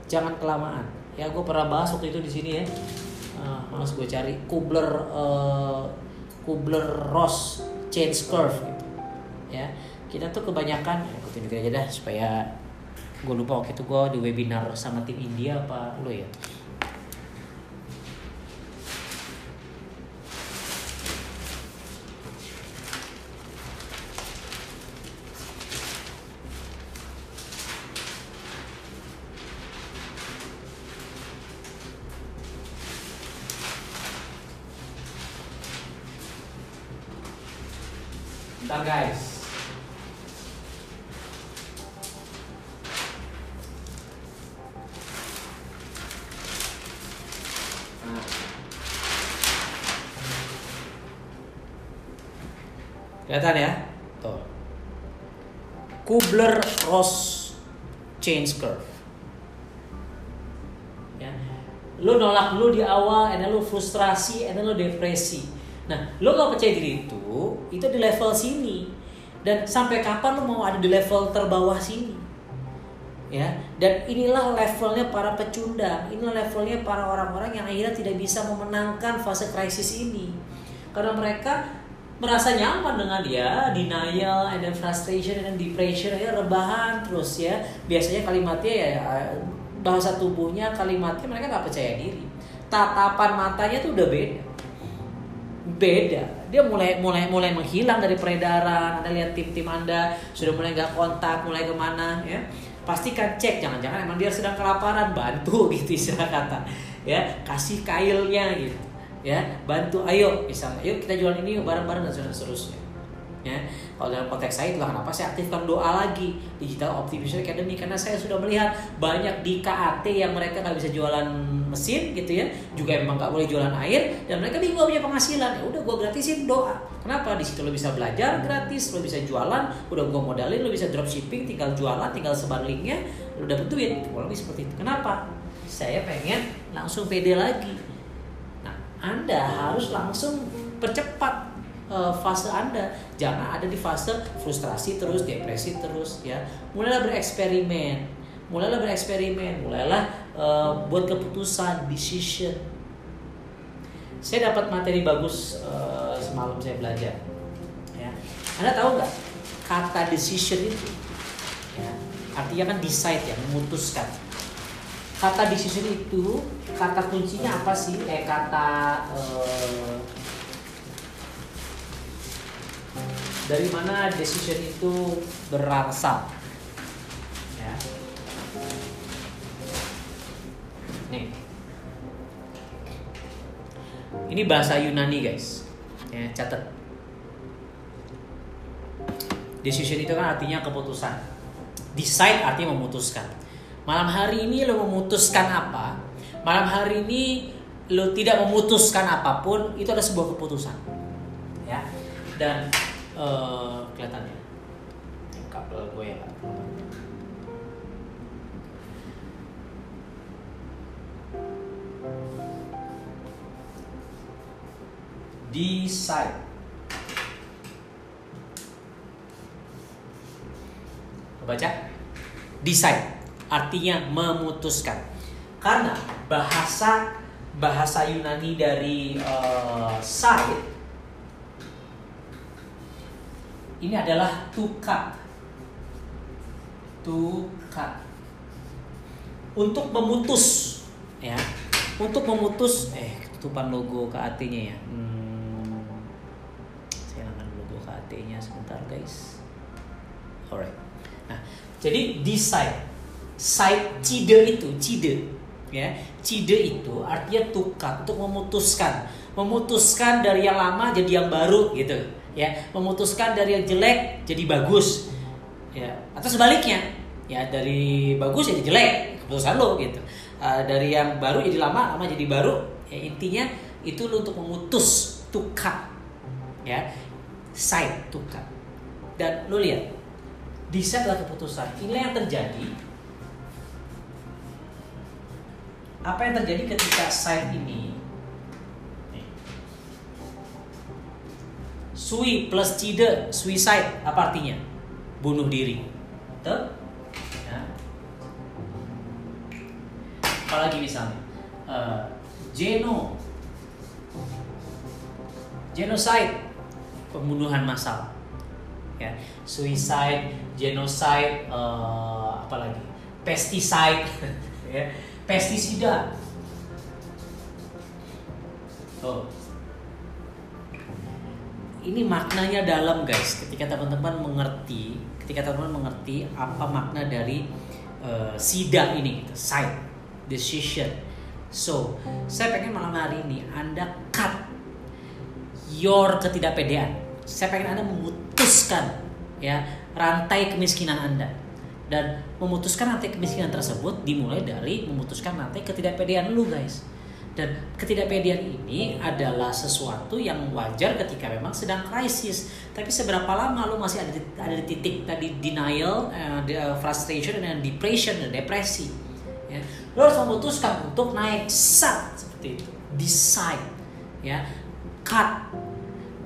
S1: Jangan kelamaan. Ya gue pernah bahas waktu itu di sini ya. Uh, malas gue cari. Kubler uh, Kubler Ross change curve gitu. Ya kita tuh kebanyakan ya, gue tunjukin aja dah supaya gue lupa waktu itu gue di webinar sama tim India apa lo ya Lu di awal, dan lu frustrasi, dan lu depresi Nah, lo gak percaya diri itu, itu di level sini. Dan sampai kapan lo mau ada di level terbawah sini? ya dan inilah levelnya para pecundang inilah levelnya para orang-orang yang akhirnya tidak bisa memenangkan fase krisis ini karena mereka merasa nyaman dengan dia denial and then frustration and then depression ya rebahan terus ya biasanya kalimatnya ya bahasa tubuhnya kalimatnya mereka nggak percaya diri tatapan matanya tuh udah beda. Beda. Dia mulai mulai mulai menghilang dari peredaran. Anda lihat tim tim anda sudah mulai nggak kontak mulai ke mana ya. Pastikan cek jangan-jangan emang dia sedang kelaparan. Bantu (laughs) gitu istilah kata ya. Kasih kailnya gitu ya. Bantu ayo misalnya yuk kita jual ini bareng-bareng dan seterusnya ya kalau dalam konteks saya itulah kenapa saya aktifkan doa lagi? Digital optimization academy karena saya sudah melihat banyak di KAT yang mereka nggak bisa jualan mesin gitu ya juga memang nggak boleh jualan air dan mereka bingung punya penghasilan. Ya udah gue gratisin doa. Kenapa? Di situ lo bisa belajar gratis lo bisa jualan udah gue modalin lo bisa dropshipping tinggal jualan tinggal sebar linknya lo dapet duit. Kurang lebih seperti itu. Kenapa? Saya pengen langsung pede lagi. Nah anda harus langsung percepat uh, fase Anda. Jangan ada di fase frustrasi terus, depresi terus ya. Mulailah bereksperimen. Mulailah bereksperimen, mulailah uh, buat keputusan, decision. Saya dapat materi bagus uh, semalam saya belajar. Ya. Anda tahu nggak kata decision itu? Ya. Artinya kan decide ya, memutuskan. Kata decision itu kata kuncinya apa sih? Eh kata uh, dari mana decision itu berasal? Ya. nih. Ini bahasa Yunani guys. Ya catat decision itu kan artinya keputusan. Decide artinya memutuskan. Malam hari ini lo memutuskan apa? Malam hari ini lo tidak memutuskan apa pun itu ada sebuah keputusan. Ya. Dan uh, kelihatan ya kabel gue ya decide baca. Decide artinya memutuskan. Karena bahasa bahasa Yunani dari uh, side ini adalah to cut. To cut. Untuk memutus ya. Untuk memutus eh ketutupan logo KAT-nya ya. Hmm, saya logo KAT-nya sebentar guys. Alright. Nah, jadi decide side cide itu cide ya cide itu artinya tukar untuk memutuskan memutuskan dari yang lama jadi yang baru gitu ya memutuskan dari yang jelek jadi bagus ya. Atau sebaliknya ya dari bagus jadi jelek keputusan lo gitu. Uh, dari yang baru jadi lama lama jadi baru ya intinya itu lo untuk memutus tukar ya. Side tukar. Dan lo lihat decide adalah keputusan. Inilah yang terjadi. Apa yang terjadi ketika side ini Sui plus cide, suicide, apa artinya? Bunuh diri. Ya. Apalagi misalnya, uh, geno, genocide, pembunuhan massal. Ya, suicide, genocide, uh, apa lagi? Pesticide, (laughs) ya, pestisida. Oh, ini maknanya dalam guys. Ketika teman-teman mengerti ketika teman-teman mengerti apa makna dari uh, sida ini gitu, side decision. So saya pengen malam hari ini anda cut your ketidakpedean. Saya pengen anda memutuskan ya rantai kemiskinan anda. Dan memutuskan rantai kemiskinan tersebut dimulai dari memutuskan rantai ketidakpedean lu guys dan ketidakpedean ini adalah sesuatu yang wajar ketika memang sedang krisis. Tapi seberapa lama lo masih ada di, ada di titik tadi denial, uh, frustration, dan depression, dan depresi. Ya. Lo harus memutuskan untuk naik sat seperti itu. Decide, ya, cut,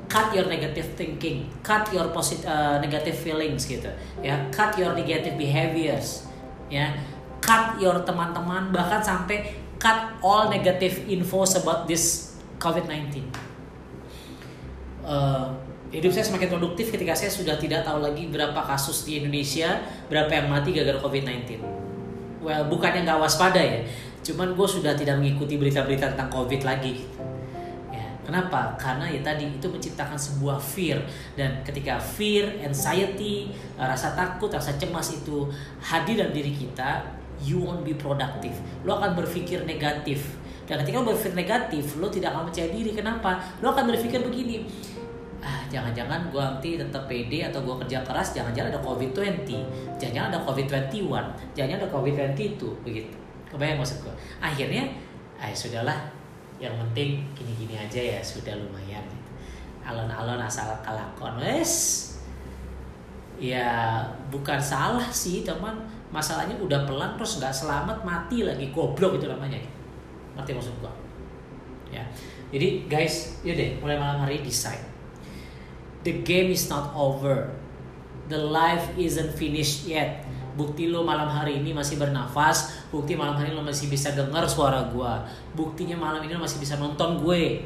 S1: cut your negative thinking, cut your positive uh, negative feelings gitu, ya, cut your negative behaviors, ya cut your teman-teman bahkan sampai cut all negative info about this COVID-19 uh, hidup saya semakin produktif ketika saya sudah tidak tahu lagi berapa kasus di Indonesia berapa yang mati gara-gara COVID-19 well bukannya nggak waspada ya cuman gue sudah tidak mengikuti berita-berita tentang COVID lagi. Ya kenapa? Karena ya tadi itu menciptakan sebuah fear. Dan ketika fear anxiety rasa takut rasa cemas itu hadir dalam diri kita you won't be productive. Lo akan berpikir negatif. Dan ketika lo berpikir negatif, lo tidak akan percaya diri. Kenapa? Lo akan berpikir begini, ah jangan-jangan gue nanti tetap pede atau gue kerja keras, jangan-jangan ada COVID-20, jangan-jangan ada COVID-21, jangan-jangan ada COVID-22, begitu. Kebayang maksud gue? Akhirnya, ah sudahlah, yang penting gini-gini aja ya, sudah lumayan. Alon-alon asal kalakon, wes. Ya bukan salah sih, teman masalahnya udah pelan terus nggak selamat mati lagi. Goblok itu namanya. Ngerti maksud gua? Ya. Jadi guys ya deh mulai malam hari decide. The game is not over. The life isn't finished yet. Bukti lo malam hari ini masih bernafas bukti malam hari lo masih bisa dengar suara gua. Buktinya malam ini lo masih bisa nonton gue.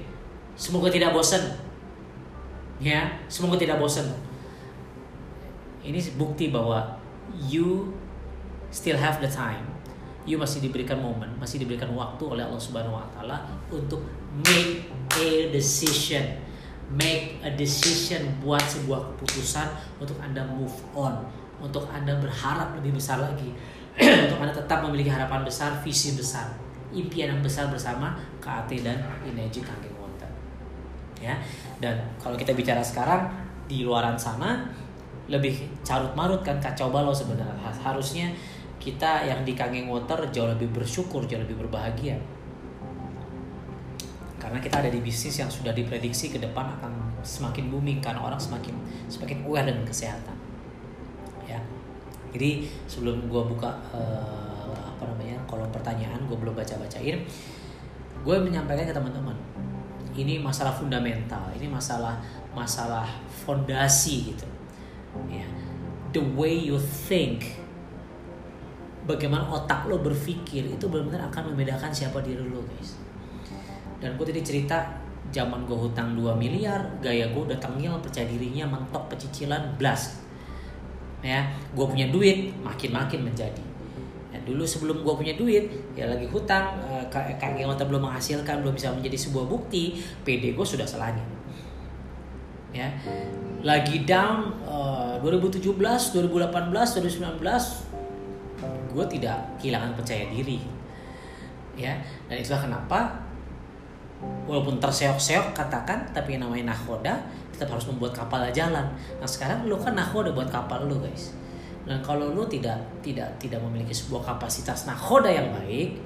S1: Semoga tidak bosen. Ya semoga tidak bosen. Ini bukti bahwa you still have the time. You masih diberikan momen masih diberikan waktu oleh Allah Subhanahu wa taala untuk make a decision. Make a decision buat sebuah keputusan untuk Anda move on untuk Anda berharap lebih besar lagi. (clears throat) Untuk Anda tetap memiliki harapan besar visi besar impian yang besar bersama KAT dan Ineji Kangen Water. Ya dan kalau kita bicara sekarang di luaran sana lebih carut marut kan kacau balau sebenarnya. Harusnya kita yang di Kangeng Water jauh lebih bersyukur, jauh lebih berbahagia. Karena kita ada di bisnis yang sudah diprediksi ke depan akan semakin booming karena orang semakin semakin aware dengan kesehatan. Ya. Jadi sebelum gue buka uh, apa namanya kolom pertanyaan, gue belum baca-bacain. Gue menyampaikan ke teman-teman, ini masalah fundamental, ini masalah masalah fondasi gitu. Ya. The way you think bagaimana otak lo berpikir itu benar-benar akan membedakan siapa diri lo guys. Dan gue tadi cerita zaman gue hutang 2 miliar gaya gue udah tengil percaya dirinya mentok pecicilan blast. Ya gue punya duit makin-makin menjadi. Ya, dulu sebelum gue punya duit ya lagi hutang eh, kakek otak belum menghasilkan belum bisa menjadi sebuah bukti PD gue sudah selanya ya lagi down uh, 2017 2018 2019 gue tidak kehilangan percaya diri. Ya dan itulah kenapa walaupun terseok-seok katakan tapi yang namanya nahoda tetap harus membuat kapal jalan. Nah sekarang lo kan nahoda buat kapal lo guys. Dan kalau lo tidak tidak tidak memiliki sebuah kapasitas nahoda yang baik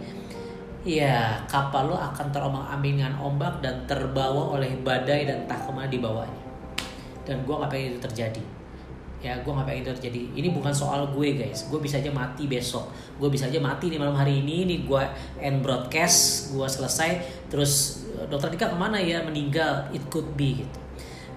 S1: ya kapal lo akan terombang-ambing dengan ombak dan terbawa oleh badai dan tak ke mana di bawahnya. Dan gue nggak pengen itu terjadi ya gue nggak pengen itu terjadi ini bukan soal gue guys. Gue bisa aja mati besok. Gue bisa aja mati nih malam hari ini. Nih gue end broadcast gue selesai. Terus dokter Dika ke mana? Ya meninggal. It could be gitu.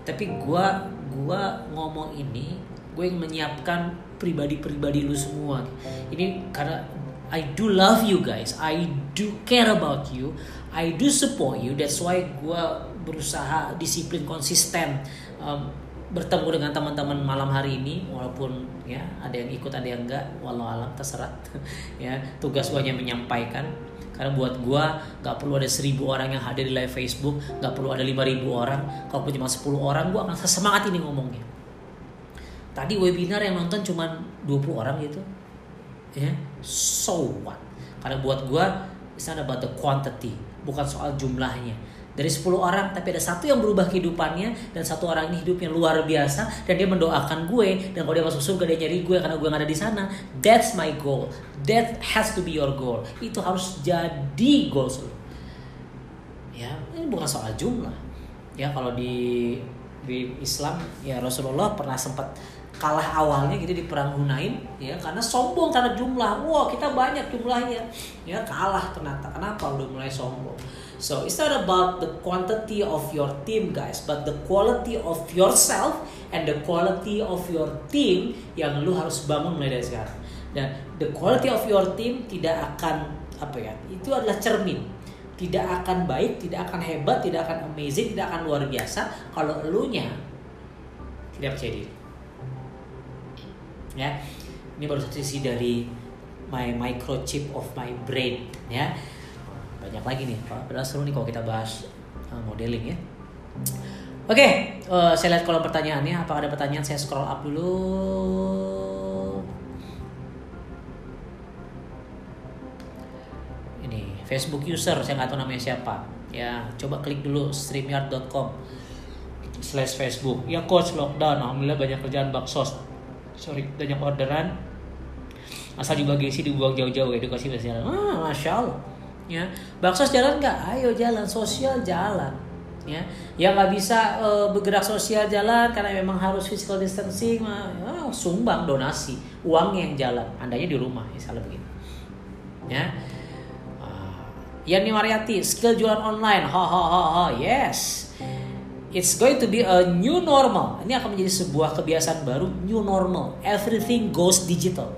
S1: Tapi gue gue ngomong ini gue yang menyiapkan pribadi-pribadi lu semua. Ini karena I do love you guys. I do care about you. I do support you. That's why gue berusaha disiplin konsisten. Um, bertemu dengan teman-teman malam hari ini walaupun ya ada yang ikut ada yang enggak walau alam terserah. (laughs) Ya tugas gue hanya menyampaikan. Karena buat gue nggak perlu ada seribu orang yang hadir di live Facebook nggak perlu ada lima ribu orang. Kalau cuma 10 orang gue akan semangat ini ngomongnya. Tadi webinar yang nonton cuma 20 orang gitu ya so what? Karena buat gue it's not about the quantity bukan soal jumlahnya dari 10 orang tapi ada satu yang berubah kehidupannya dan satu orang ini hidupnya luar biasa dan dia mendoakan gue dan kalau dia masuk surga dia nyari gue karena gue gak ada di sana. That's my goal. That has to be your goal. Itu harus jadi goal lo. Ya ini bukan soal jumlah. Ya kalau di di Islam ya Rasulullah pernah sempat kalah awalnya gitu di perang Hunain ya karena sombong karena jumlah. Wah kita banyak jumlahnya. Ya kalah ternyata. Kenapa udah mulai sombong So it's not about the quantity of your team guys, but the quality of yourself and the quality of your team yang lu harus bangun mulai dari sekarang. Dan the quality of your team tidak akan apa ya itu adalah cermin. Tidak akan baik tidak akan hebat tidak akan amazing tidak akan luar biasa kalau elunya tidak percaya diri. Ya ini baru satu sisi dari my microchip of my brain ya banyak lagi nih. Padahal seru nih kalau kita bahas uh, modeling ya. Oke okay, uh, saya lihat kolom pertanyaannya. Apakah ada pertanyaan? Saya scroll up dulu. Ini Facebook user. Saya nggak tahu namanya siapa. Ya coba klik dulu streamyard.com slash Facebook. Ya coach lockdown. Alhamdulillah banyak kerjaan baksos. Sorry banyak orderan. Asal juga gengsi dibuang jauh-jauh edukasi jalan ah masya allah ya. Baksos jalan nggak? Ayo jalan sosial jalan ya. Yang nggak bisa uh, bergerak sosial jalan karena memang harus physical distancing uh, sumbang donasi uang yang jalan. Andanya di rumah misalnya begitu ya. Uh, Yani Mariati skill jualan online. Ha ha ha ha yes. It's going to be a new normal. Ini akan menjadi sebuah kebiasaan baru new normal. Everything goes digital.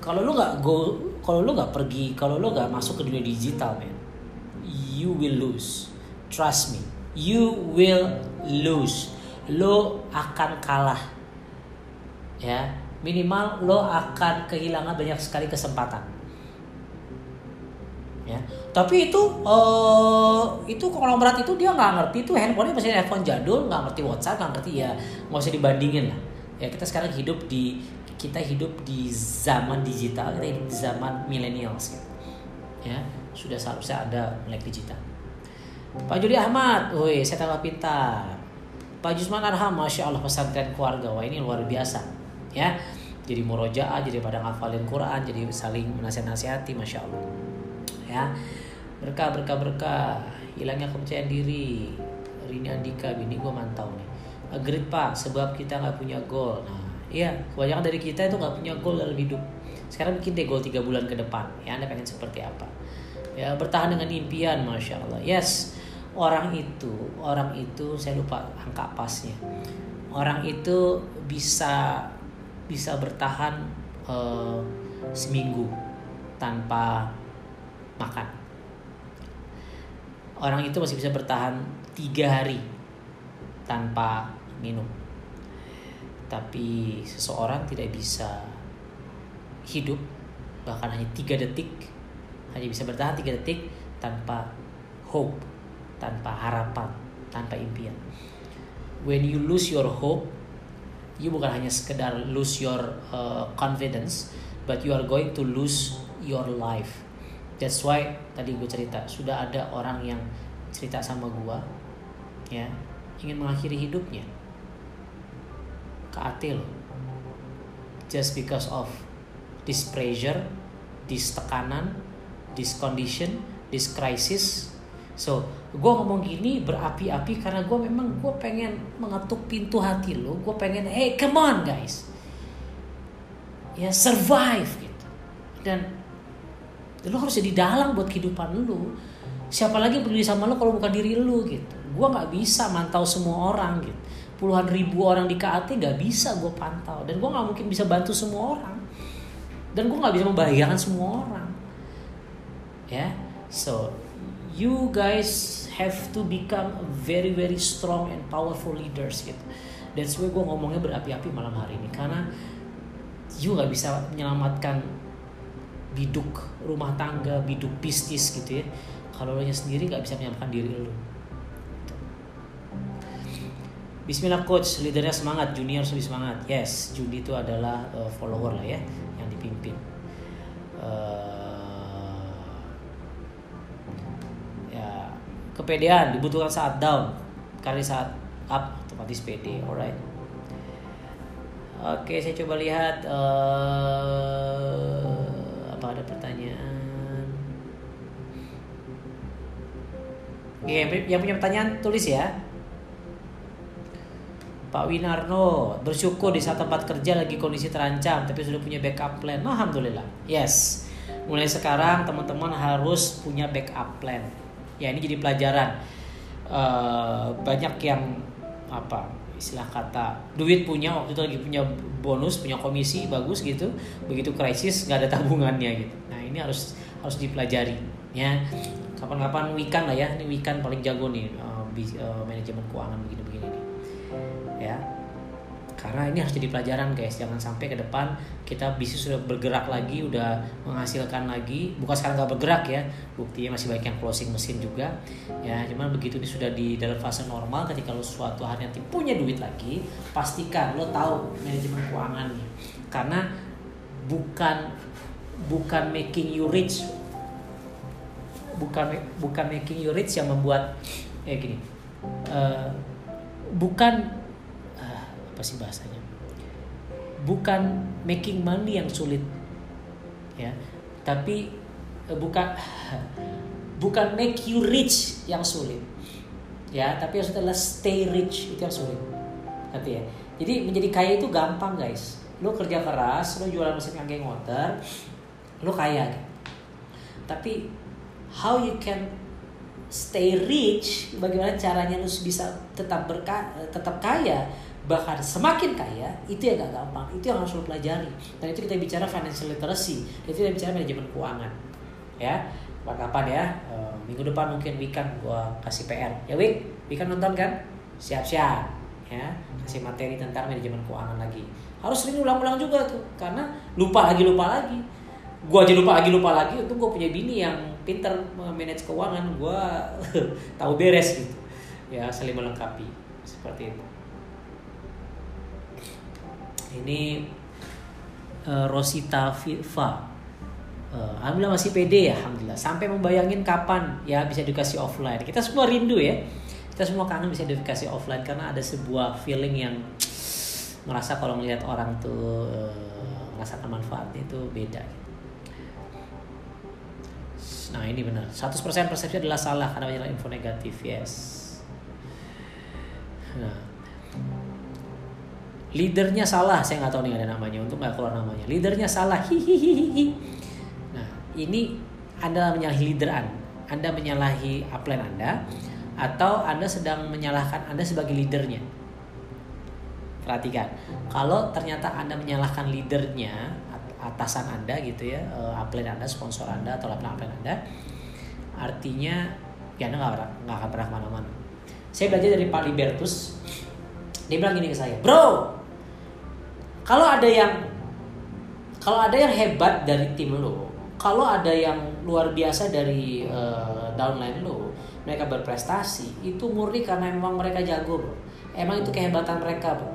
S1: Kalau lu nggak go kalau lu nggak pergi kalau lu nggak masuk ke dunia digital man you will lose. Trust me you will lose. Lo akan kalah. Ya minimal lo akan kehilangan banyak sekali kesempatan. Ya tapi itu uh, itu konglomerat itu dia nggak ngerti. Itu handphonenya masih handphone jadul nggak ngerti WhatsApp nggak ngerti ya nggak usah dibandingin lah. Ya kita sekarang hidup di kita hidup di zaman digital kita hidup di zaman millennials gitu. ya sudah seharusnya ada melek digital Pak Juli Ahmad, woi saya tambah pintar. Pak Jusman Arham, masya Allah pesantren keluarga, wah ini luar biasa, ya. Jadi murojaah, jadi pada ngafalin Quran, jadi saling menasihat-nasihati, masya Allah, ya. Berkah, berkah, berkah, hilangnya kepercayaan diri. Rini Andika, bini gue mantau nih. Agreed pak, sebab kita nggak punya goal. Nah, Iya, kebanyakan dari kita itu nggak punya goal dalam hidup. Sekarang bikin deh goal tiga bulan ke depan. Ya, Anda pengen seperti apa? Ya, bertahan dengan impian, masya Allah. Yes, orang itu, orang itu saya lupa angka pasnya. Orang itu bisa bisa bertahan uh, seminggu tanpa makan. Orang itu masih bisa bertahan tiga hari tanpa minum tapi seseorang tidak bisa hidup bahkan hanya tiga detik hanya bisa bertahan tiga detik tanpa hope tanpa harapan tanpa impian. When you lose your hope you bukan hanya sekedar lose your uh, confidence but you are going to lose your life. That's why tadi gue cerita sudah ada orang yang cerita sama gue ya ingin mengakhiri hidupnya ke Atil just because of this pressure this tekanan this condition this crisis. So gue ngomong gini berapi-api karena gue memang gue pengen mengetuk pintu hati lo gue pengen hey come on guys. Ya survive gitu. Dan lo harus jadi dalang buat kehidupan lo siapa lagi peduli sama lo kalau bukan diri lo gitu. Gue nggak bisa mantau semua orang gitu puluhan ribu orang di KAT gak bisa gue pantau. Dan gue nggak mungkin bisa bantu semua orang. Dan gue nggak bisa membahagiakan semua orang. Ya yeah? so you guys have to become very very strong and powerful leaders gitu. That's why gue ngomongnya berapi-api malam hari ini. Karena you nggak bisa menyelamatkan biduk rumah tangga biduk bisnis gitu ya. Kalau lo sendiri nggak bisa menyelamatkan diri lo Bismillah coach, leadernya semangat, junior lebih semangat. Yes, Judi itu adalah uh, follower lah ya, yang dipimpin. Uh, ya, kepedean dibutuhkan saat down, kali saat up otomatis pede, alright. Oke, saya coba lihat uh, apa ada pertanyaan. Oke, yang punya pertanyaan tulis ya. Pak Winarno bersyukur di saat tempat kerja lagi kondisi terancam tapi sudah punya backup plan. Alhamdulillah. Yes. Mulai sekarang teman-teman harus punya backup plan. Ya ini jadi pelajaran. Uh, banyak yang apa istilah kata duit punya waktu itu lagi punya bonus punya komisi bagus gitu begitu krisis nggak ada tabungannya gitu nah ini harus harus dipelajari ya kapan-kapan weekend lah ya ini weekend paling jago nih uh, uh, manajemen keuangan nih ya. Karena ini harus jadi pelajaran guys. Jangan sampai ke depan kita bisnis sudah bergerak lagi udah menghasilkan lagi. Bukan sekarang nggak bergerak ya. Buktinya masih banyak yang closing mesin juga ya. Cuman begitu ini sudah di dalam fase normal ketika lo suatu hari nanti punya duit lagi pastikan lo tahu manajemen keuangannya. Karena bukan bukan making you rich. Bukan bukan making you rich yang membuat eh gini uh, bukan apa sih bahasanya bukan making money yang sulit ya. Tapi uh, bukan (laughs) bukan make you rich yang sulit ya. Tapi yang adalah stay rich itu yang sulit. Ngerti ya jadi menjadi kaya itu gampang guys. Lo kerja keras lo jualan mesin kaki motor lo kaya. Tapi how you can stay rich bagaimana caranya lo bisa tetap berka tetap kaya bahkan semakin kaya itu yang gak gampang. Itu yang harus lo pelajari. Dan itu kita bicara financial literacy itu kita bicara manajemen keuangan. Ya kapan ya e, minggu depan mungkin Wikan gua kasih PR ya Wik Wikan nonton kan? Siap-siap ya. Kasih materi tentang manajemen keuangan lagi. Harus sering ulang-ulang juga tuh karena lupa lagi lupa lagi. Gua aja lupa lagi lupa lagi untuk gua punya bini yang pinter manage keuangan. Gua (laughs) tahu beres gitu. Ya saling melengkapi. Seperti itu ini uh, Rosita Viva. Uh, Alhamdulillah masih pede ya Alhamdulillah. Sampai membayangin kapan ya bisa edukasi offline. Kita semua rindu ya. Kita semua kangen bisa edukasi offline karena ada sebuah feeling yang merasa kalau melihat orang tuh uh, merasakan manfaatnya itu beda Nah ini benar. 100% persepsi adalah salah karena banyak info negatif Yes. Nah leadernya salah saya nggak tahu nih ada namanya untuk nggak keluar namanya. Leadernya salah hihihihi. Nah ini anda menyalahi leader anda anda menyalahi upline anda atau anda sedang menyalahkan anda sebagai leadernya? Perhatikan kalau ternyata anda menyalahkan leadernya atasan anda gitu ya eh, upline anda sponsor anda atau upline upline anda artinya ya anda nggak nggak akan pernah ke mana-mana. Saya belajar dari Pak Libertus. Dia bilang gini ke saya bro kalau ada yang kalau ada yang hebat dari tim lo, kalau ada yang luar biasa dari uh, downline lo, mereka berprestasi, itu murni karena memang mereka jago, bro. Emang itu kehebatan mereka, bro.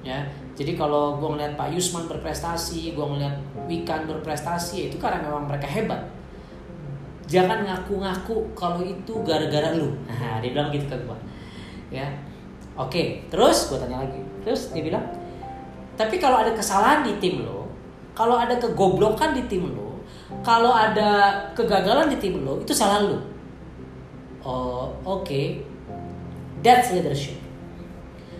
S1: Ya, jadi kalau gue ngeliat Pak Yusman berprestasi, gue ngeliat Wikan berprestasi, itu karena memang mereka hebat. Jangan ngaku-ngaku kalau itu gara-gara lu. Nah, dia bilang gitu ke gue. Ya, oke. Terus gue tanya lagi. Terus dia bilang, tapi kalau ada kesalahan di tim lo, kalau ada kegoblokan di tim lo, kalau ada kegagalan di tim lo, itu salah lo. Oh, oke. Okay. That's leadership.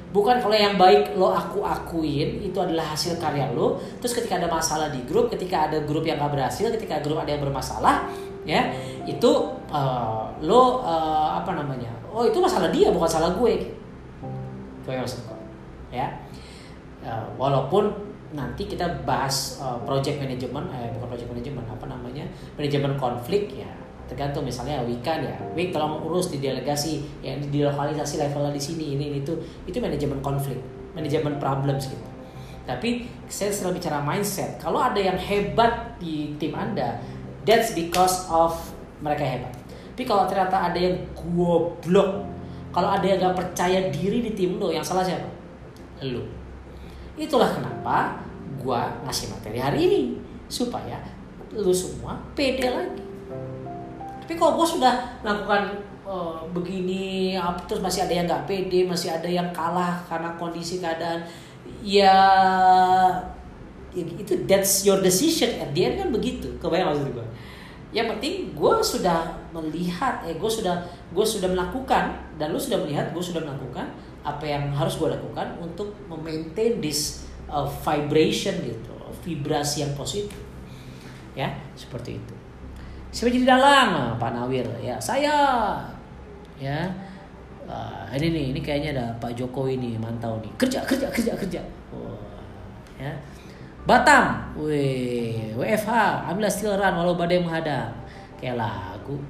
S1: Bukan kalau yang baik lo aku akuin itu adalah hasil karya lo. Terus ketika ada masalah di grup, ketika ada grup yang gak berhasil, ketika grup ada yang bermasalah, ya itu uh, lo uh, apa namanya? Oh itu masalah dia bukan salah gue. Itu yang maksud Ya uh, walaupun nanti kita bahas uh, project management eh bukan project management apa namanya manajemen konflik ya tergantung misalnya Wika ya. Wik tolong urus di delegasi yang di lokalisasi levelnya di sini ini itu itu manajemen konflik manajemen problems gitu. Tapi saya selalu bicara mindset kalau ada yang hebat di tim anda that's because of mereka hebat. Tapi kalau ternyata ada yang goblok kalau ada yang gak percaya diri di tim lo yang salah siapa? Lu Itulah kenapa gua ngasih materi hari ini supaya lu semua pede lagi. Tapi kalau gua sudah melakukan uh, begini, terus masih ada yang nggak pede, masih ada yang kalah karena kondisi keadaan, ya, ya itu that's your decision. At the end kan begitu. Kebayang maksud gua? Yang penting gue sudah melihat, eh gue sudah gue sudah melakukan dan lu sudah melihat, gue sudah melakukan apa yang harus gue lakukan untuk memaintain this uh, vibration gitu vibrasi yang positif ya seperti itu siapa jadi dalang Pak Nawir ya saya ya Uh, ini nih, ini kayaknya ada Pak Jokowi nih mantau nih. Kerja, kerja, kerja, kerja. Oh, ya. Batam, wih, WFH, ambil still run walau badai menghadang. Kayak lagu.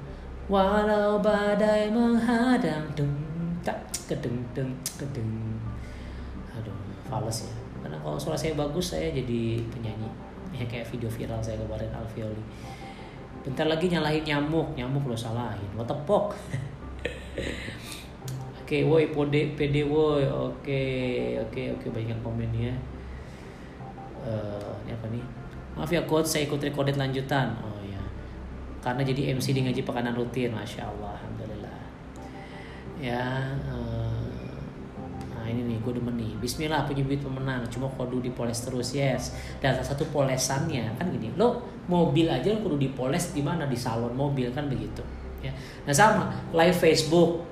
S1: Walau badai menghadang, deng, tak, kedeng, deng, kedeng. Aduh, fals ya. Karena kalau suara saya bagus, saya jadi penyanyi. Ya kayak video viral saya kemarin Alveoli. Bentar lagi nyalahin nyamuk, nyamuk lo salahin. The fuck? (laughs) Oke, woi pode pede woi. Oke, oke, oke banyak komen ya. Uh, ini apa nih? Maaf ya coach, saya ikut recorded lanjutan. Oh ya. Karena jadi MC di ngaji pekanan rutin, masya Allah. Ya. Uh, nah ini nih, gue demen nih. Bismillah punya bibit pemenang. Cuma kudu dipoles terus, yes. Dan salah satu polesannya kan gini, lo mobil aja lo kudu dipoles di mana di salon mobil kan begitu. Ya. Nah sama live Facebook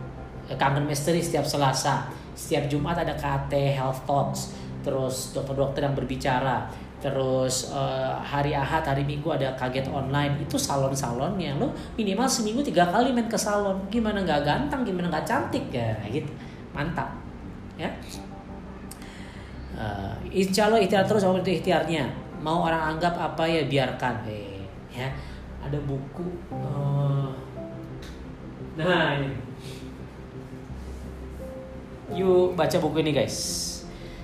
S1: kangen misteri setiap Selasa setiap Jumat ada KT Health Talks terus dokter-dokter yang berbicara terus uh, hari Ahad hari Minggu ada kaget online. Itu salon-salonnya. Lo minimal seminggu tiga kali main ke salon. Gimana nggak ganteng gimana nggak cantik? Ya gitu. Mantap. Ya. Uh, insya Allah ikhtiar terus sama itu ikhtiarnya. Mau orang anggap apa ya biarkan. Eh ya. Ada buku uh, nah ini. Yuk baca buku ini guys.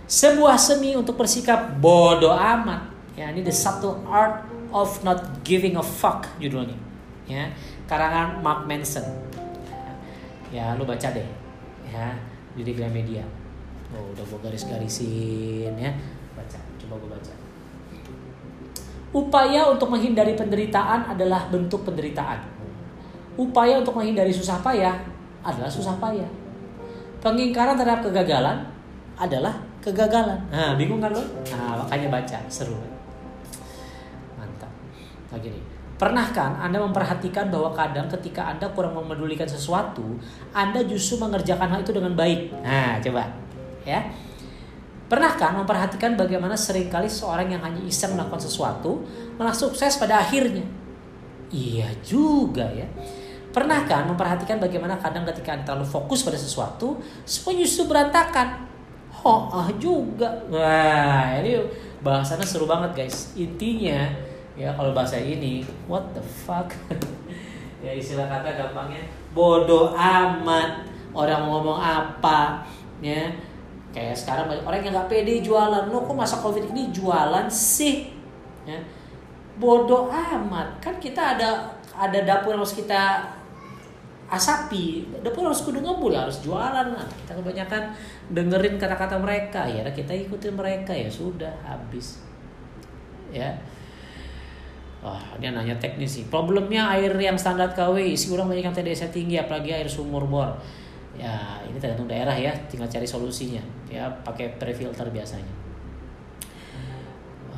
S1: Sebuah seni untuk bersikap bodoh amat. Ya, ini The Subtle Art of Not Giving a Fuck judulnya. Ya, karangan Mark Manson. Ya, lu baca deh. Ya, di Gramedia. Oh, udah gua garis-garisin ya. Baca, coba gua baca. Upaya untuk menghindari penderitaan adalah bentuk penderitaan. Upaya untuk menghindari susah payah adalah susah payah Pengingkaran terhadap kegagalan adalah kegagalan. Nah, bingung kan lo? Nah, makanya baca, seru. Mantap. Lagi nih. Pernah kan Anda memperhatikan bahwa kadang ketika Anda kurang memedulikan sesuatu, Anda justru mengerjakan hal itu dengan baik. Nah, coba. Ya. Pernah kan memperhatikan bagaimana sering kali seorang yang hanya iseng melakukan sesuatu malah sukses pada akhirnya? Iya juga ya. Pernah kan memperhatikan bagaimana kadang ketika Anda terlalu fokus pada sesuatu, semua justru berantakan? Oh, ah juga. Wah, ini bahasanya seru banget guys. Intinya, ya kalau bahasa ini, what the fuck? (laughs) ya istilah kata gampangnya, bodoh amat. Orang mau ngomong apa, ya. Kayak sekarang banyak orang yang nggak pede jualan. Lo kok masa covid ini jualan sih? Ya. Bodoh amat. Kan kita ada ada dapur yang harus kita asapi dapur harus kudu ngebul harus jualan lah kita kebanyakan dengerin kata-kata mereka ya kita ikutin mereka ya sudah habis ya Wah, dia nanya teknis sih. Problemnya air yang standar KW, isi ulang banyak yang TDS tinggi, apalagi air sumur bor. Ya, ini tergantung daerah ya, tinggal cari solusinya. Ya, pakai pre-filter biasanya.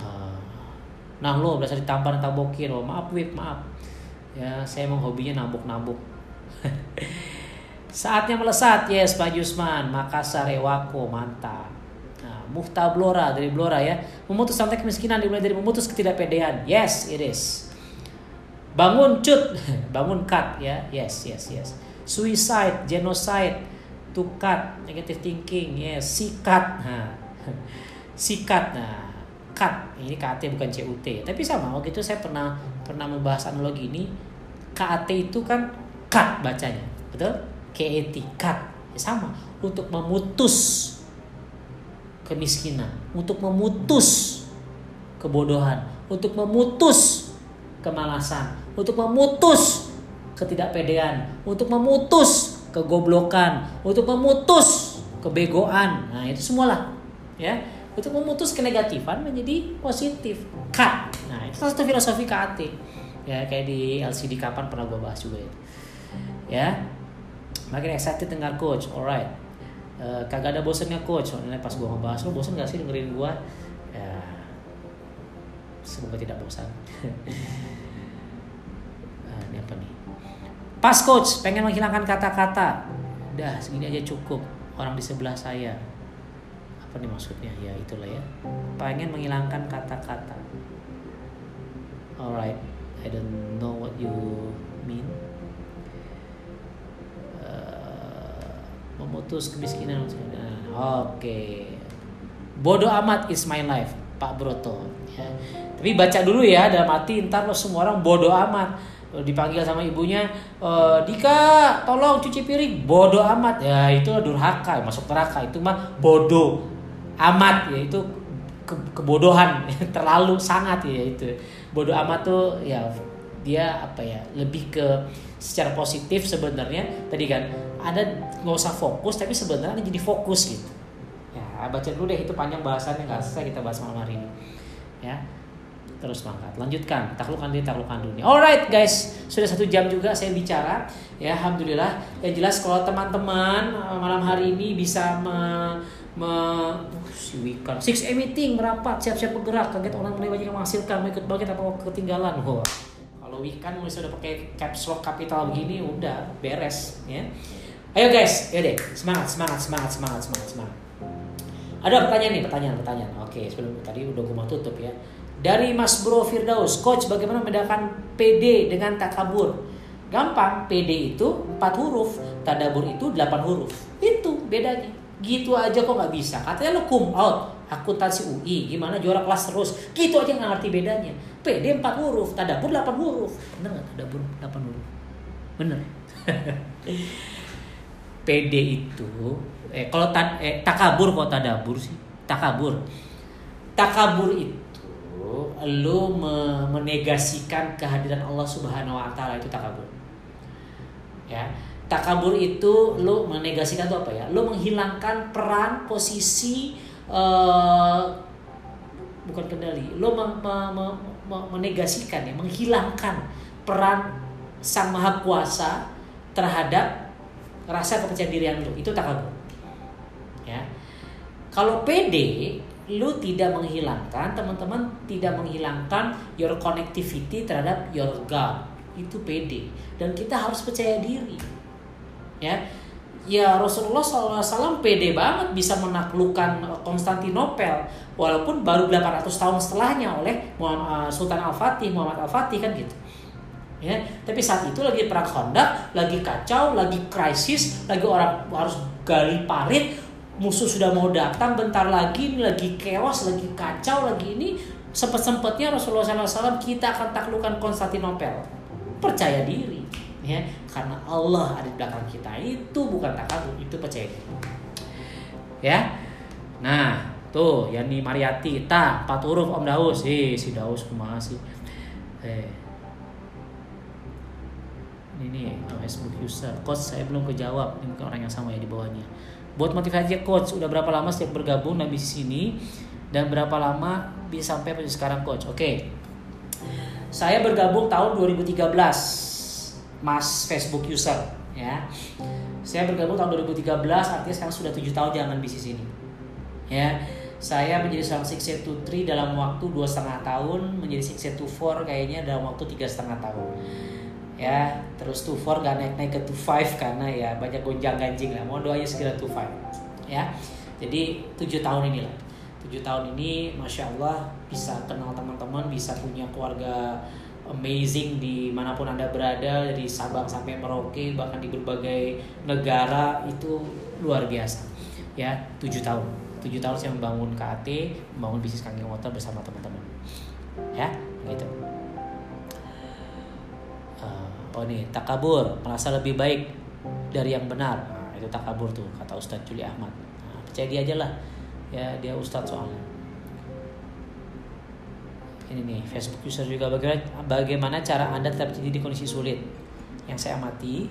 S1: Ah, nah lo berasa ditampar tabokin, oh maaf wip maaf. Ya, saya emang hobinya nabuk-nabuk (laughs) Saatnya melesat, yes Pak Yusman, Makassar, Ewako, mantap. Nah, Muhta Blora dari Blora ya, memutus rantai kemiskinan dimulai dari memutus ketidakpedean. Yes, it is. Bangun cut, (laughs) bangun cut ya, yes, yes, yes. Suicide, genocide, to cut, negative thinking, yes, sikat, nah, (laughs) sikat, nah, cut, ini KT bukan CUT, tapi sama waktu itu saya pernah pernah membahas analogi ini, KAT itu kan cut bacanya. Betul? KET cut. Ya sama. Untuk memutus kemiskinan untuk memutus kebodohan untuk memutus kemalasan untuk memutus ketidakpedean untuk memutus kegoblokan untuk memutus kebegoan. Nah itu semualah ya. Untuk memutus kenegatifan menjadi positif. Cut. Nah itu salah satu filosofi KAT ya kayak di LCD kapan pernah gue bahas juga itu ya. Makin excited dengar coach alright. Uh, kagak ada bosannya coach. Soalnya pas gue ngebahas lo bosan gak sih dengerin gue ya. Semoga tidak bosan. Uh, (laughs) ini apa nih? Pas coach pengen menghilangkan kata-kata. Udah segini aja cukup. Orang di sebelah saya. Apa nih maksudnya? Ya itulah ya. Pengen menghilangkan kata-kata. Alright. I don't know what you putus kemiskinan. Oke. Bodoh amat is my life, Pak Broto. Ya. Tapi baca dulu ya dalam hati ntar lo semua orang bodoh amat dipanggil sama ibunya e, Dika tolong cuci piring bodoh amat ya itu durhaka masuk neraka itu mah bodoh amat ya itu ke kebodohan (laughs) terlalu sangat ya itu bodoh amat tuh ya dia apa ya lebih ke secara positif sebenarnya tadi kan ada nggak usah fokus tapi sebenarnya jadi fokus gitu. Ya baca dulu deh itu panjang bahasannya nggak selesai kita bahas malam hari ini. Ya terus mangkat lanjutkan taklukkan diri taklukkan dunia. Alright guys sudah satu jam juga saya bicara. Ya alhamdulillah. Yang jelas kalau teman-teman eh, malam hari ini bisa me, me si weekend six a meeting merapat siap-siap bergerak. Kaget orang mulai banyak menghasilkan mau ikut bangkit apa ketinggalan. Wah. Kalau weekend mulai sudah pakai caps lock capital begini udah beres ya ayo guys ya deh semangat semangat semangat semangat semangat semangat ada pertanyaan nih pertanyaan pertanyaan oke sebelum tadi udah gue mau tutup ya dari Mas Bro Firdaus, coach bagaimana membedakan PD dengan takabur? Gampang, PD itu 4 huruf, tadabur itu 8 huruf. Itu bedanya. Gitu aja kok nggak bisa. Katanya lo kum out, akuntansi UI, gimana juara kelas terus. Gitu aja nggak ngerti bedanya. PD 4 huruf, tadabur 8 huruf. Bener nggak tadabur 8 huruf? Bener. (laughs) PD itu eh kalau ta, eh, takabur kok tadabur sih? Takabur. Takabur itu lu menegasikan kehadiran Allah Subhanahu wa taala itu takabur. Ya. Takabur itu lu menegasikan itu apa ya? Lu menghilangkan peran, posisi uh, bukan kendali. Lu me, me, me, me, menegasikan ya, menghilangkan peran Sang Maha Kuasa terhadap rasa kepercayaan dirian lu. Itu takabur. Ya. Kalau PD lu tidak menghilangkan teman-teman tidak menghilangkan your connectivity terhadap your God itu pede dan kita harus percaya diri ya ya Rasulullah SAW pede banget bisa menaklukkan Konstantinopel walaupun baru 800 tahun setelahnya oleh eh, Sultan Al-Fatih Muhammad Al-Fatih kan gitu ya tapi saat itu lagi perang Khandaq lagi kacau lagi krisis lagi orang harus gali parit musuh sudah mau datang bentar lagi ini lagi keos lagi kacau lagi ini sempet sempetnya Rasulullah SAW kita akan taklukkan Konstantinopel. Percaya diri ya karena Allah ada di belakang kita. Itu bukan takabur itu percaya diri. Ya nah tuh Yani Mariati ta empat huruf Om Daus. Eh si Daus masih eh ini Facebook user. Coach saya belum kejawab. Ini mungkin orang yang sama ya di bawahnya. Buat motivasi coach. Udah berapa lama setiap bergabung di sini dan berapa lama bisa sampai sekarang coach? Oke. Okay. saya bergabung tahun 2013 mas Facebook user ya. Saya bergabung tahun 2013 artinya sekarang sudah tujuh tahun jangan bisnis ini ya. Saya menjadi seorang to three dalam waktu dua setengah tahun menjadi to four kayaknya dalam waktu tiga setengah tahun ya terus to four gak naik naik ke to five karena ya banyak gonjang ganjing lah. Mohon doanya segera to five. Ya jadi tujuh tahun ini lah tujuh tahun ini masya Allah bisa kenal teman-teman bisa punya keluarga amazing di mana pun anda berada dari Sabang sampai Merauke bahkan di berbagai negara itu luar biasa. Ya tujuh tahun. Tujuh tahun saya membangun KAT membangun bisnis kangking motor bersama teman-teman. Ya gitu oh nih takabur merasa lebih baik dari yang benar. Nah, itu takabur tuh kata Ustadz Juli Ahmad. Nah, percaya dia aja lah. Ya dia Ustadz soalnya. Ini nih Facebook user juga bagaimana bagaimana cara anda tetap jadi di kondisi sulit? Yang saya amati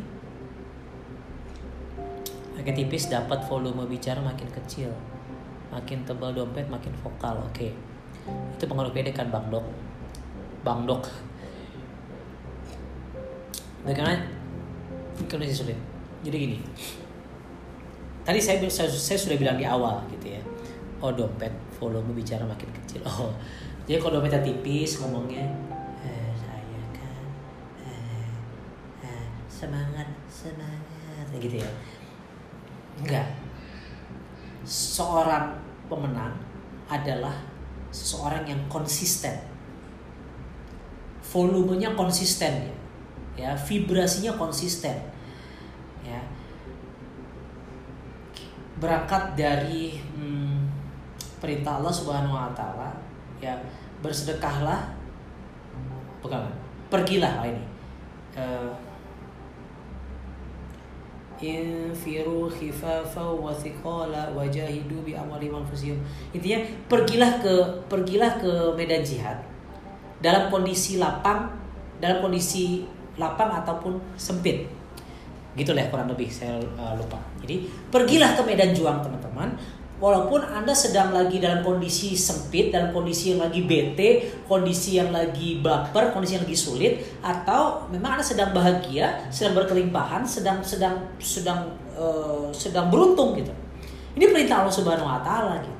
S1: makin tipis dapat volume bicara makin kecil. Makin tebal dompet makin vokal oke. Okay. itu pengaruh pede kan bang dok? Bang dok bagaimana kondisi sulit. Jadi gini. Tadi saya, saya saya sudah bilang di awal gitu ya. Oh dompet volume bicara makin kecil. (laughs) Oh. Jadi kalau dompetnya tipis ngomongnya eh, saya kan eh, eh, semangat semangat gitu ya. Enggak. Seorang pemenang adalah seseorang yang konsisten. Volumenya konsisten. ya ya vibrasinya konsisten. Ya. Berangkat dari hmm, perintah Allah Subhanahu wa taala ya bersedekahlah bukan pergilah oh ini. Uh, infiru khifafa wa thiqala wajahidu bi amwali anfusihim. Intinya pergilah ke pergilah ke medan jihad dalam kondisi lapang, dalam kondisi lapang ataupun sempit. Gitu lah kurang lebih saya uh, lupa. Jadi pergilah ke medan juang teman-teman walaupun Anda sedang lagi dalam kondisi sempit, dalam kondisi yang lagi bete, kondisi yang lagi baper, kondisi yang lagi sulit, atau memang Anda sedang bahagia, sedang berkelimpahan, sedang sedang sedang uh, sedang beruntung gitu. Ini perintah Allah Subhanahu wa taala gitu.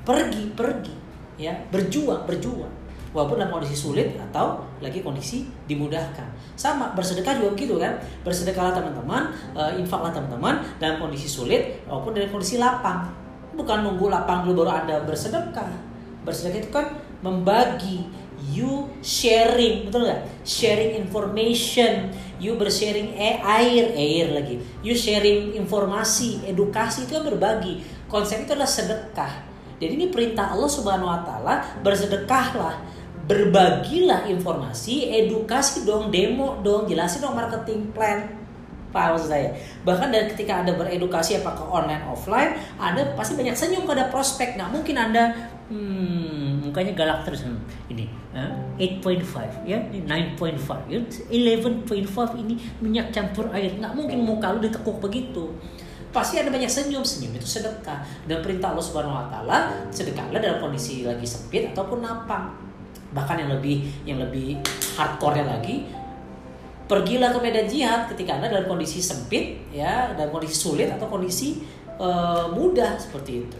S1: Pergi, pergi, ya, berjuang, berjuang. Walaupun dalam kondisi sulit atau lagi kondisi dimudahkan. Sama bersedekah juga begitu kan. Bersedekahlah teman-teman, uh, infaklah teman-teman dalam kondisi sulit maupun dalam kondisi lapang bukan nunggu lapang dulu baru Anda bersedekah. Bersedekah itu kan membagi, you sharing, betul nggak? Sharing information, you bersharing eh, air, air lagi. You sharing informasi, edukasi itu kan berbagi. Konsep itu adalah sedekah. Jadi ini perintah Allah Subhanahu wa taala, bersedekahlah, berbagilah informasi, edukasi dong, demo dong, jelasin dong marketing plan maksud saya? Bahkan dari ketika Anda beredukasi apakah online offline, Anda pasti banyak senyum pada prospek. Nah, mungkin Anda hmm, mukanya galak terus hmm, ini uh, 8.5 ya, 9.5 ya, 11.5 ini minyak campur air. Nggak mungkin muka lu ditekuk begitu. Pasti ada banyak senyum, senyum itu sedekah. Dan perintah Allah Subhanahu wa taala, sedekahlah dalam kondisi lagi sempit ataupun lapang. Bahkan yang lebih yang lebih hardcore lagi, pergilah ke medan jihad ketika anda dalam kondisi sempit ya dalam kondisi sulit atau kondisi uh, mudah seperti itu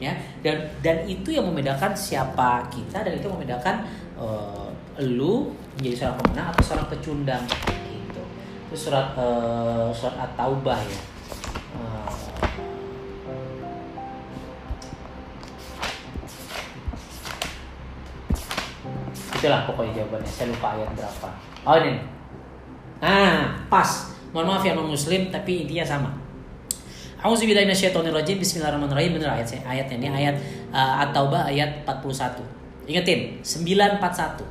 S1: ya. Dan dan itu yang membedakan siapa kita dan itu membedakan uh, lu menjadi seorang pemenang atau seorang pecundang gitu. Itu surat uh, surat at-taubah ya itulah pokoknya jawabannya saya lupa ayat berapa oh ini Ah, pas. Mohon maaf ya non muslim tapi intinya sama. Auzubillahi minasyaitonirrajim. Bismillahirrahmanirrahim. Benar ayat ayatnya ini ayat uh, At-Taubah ayat 41. Ingetin 941.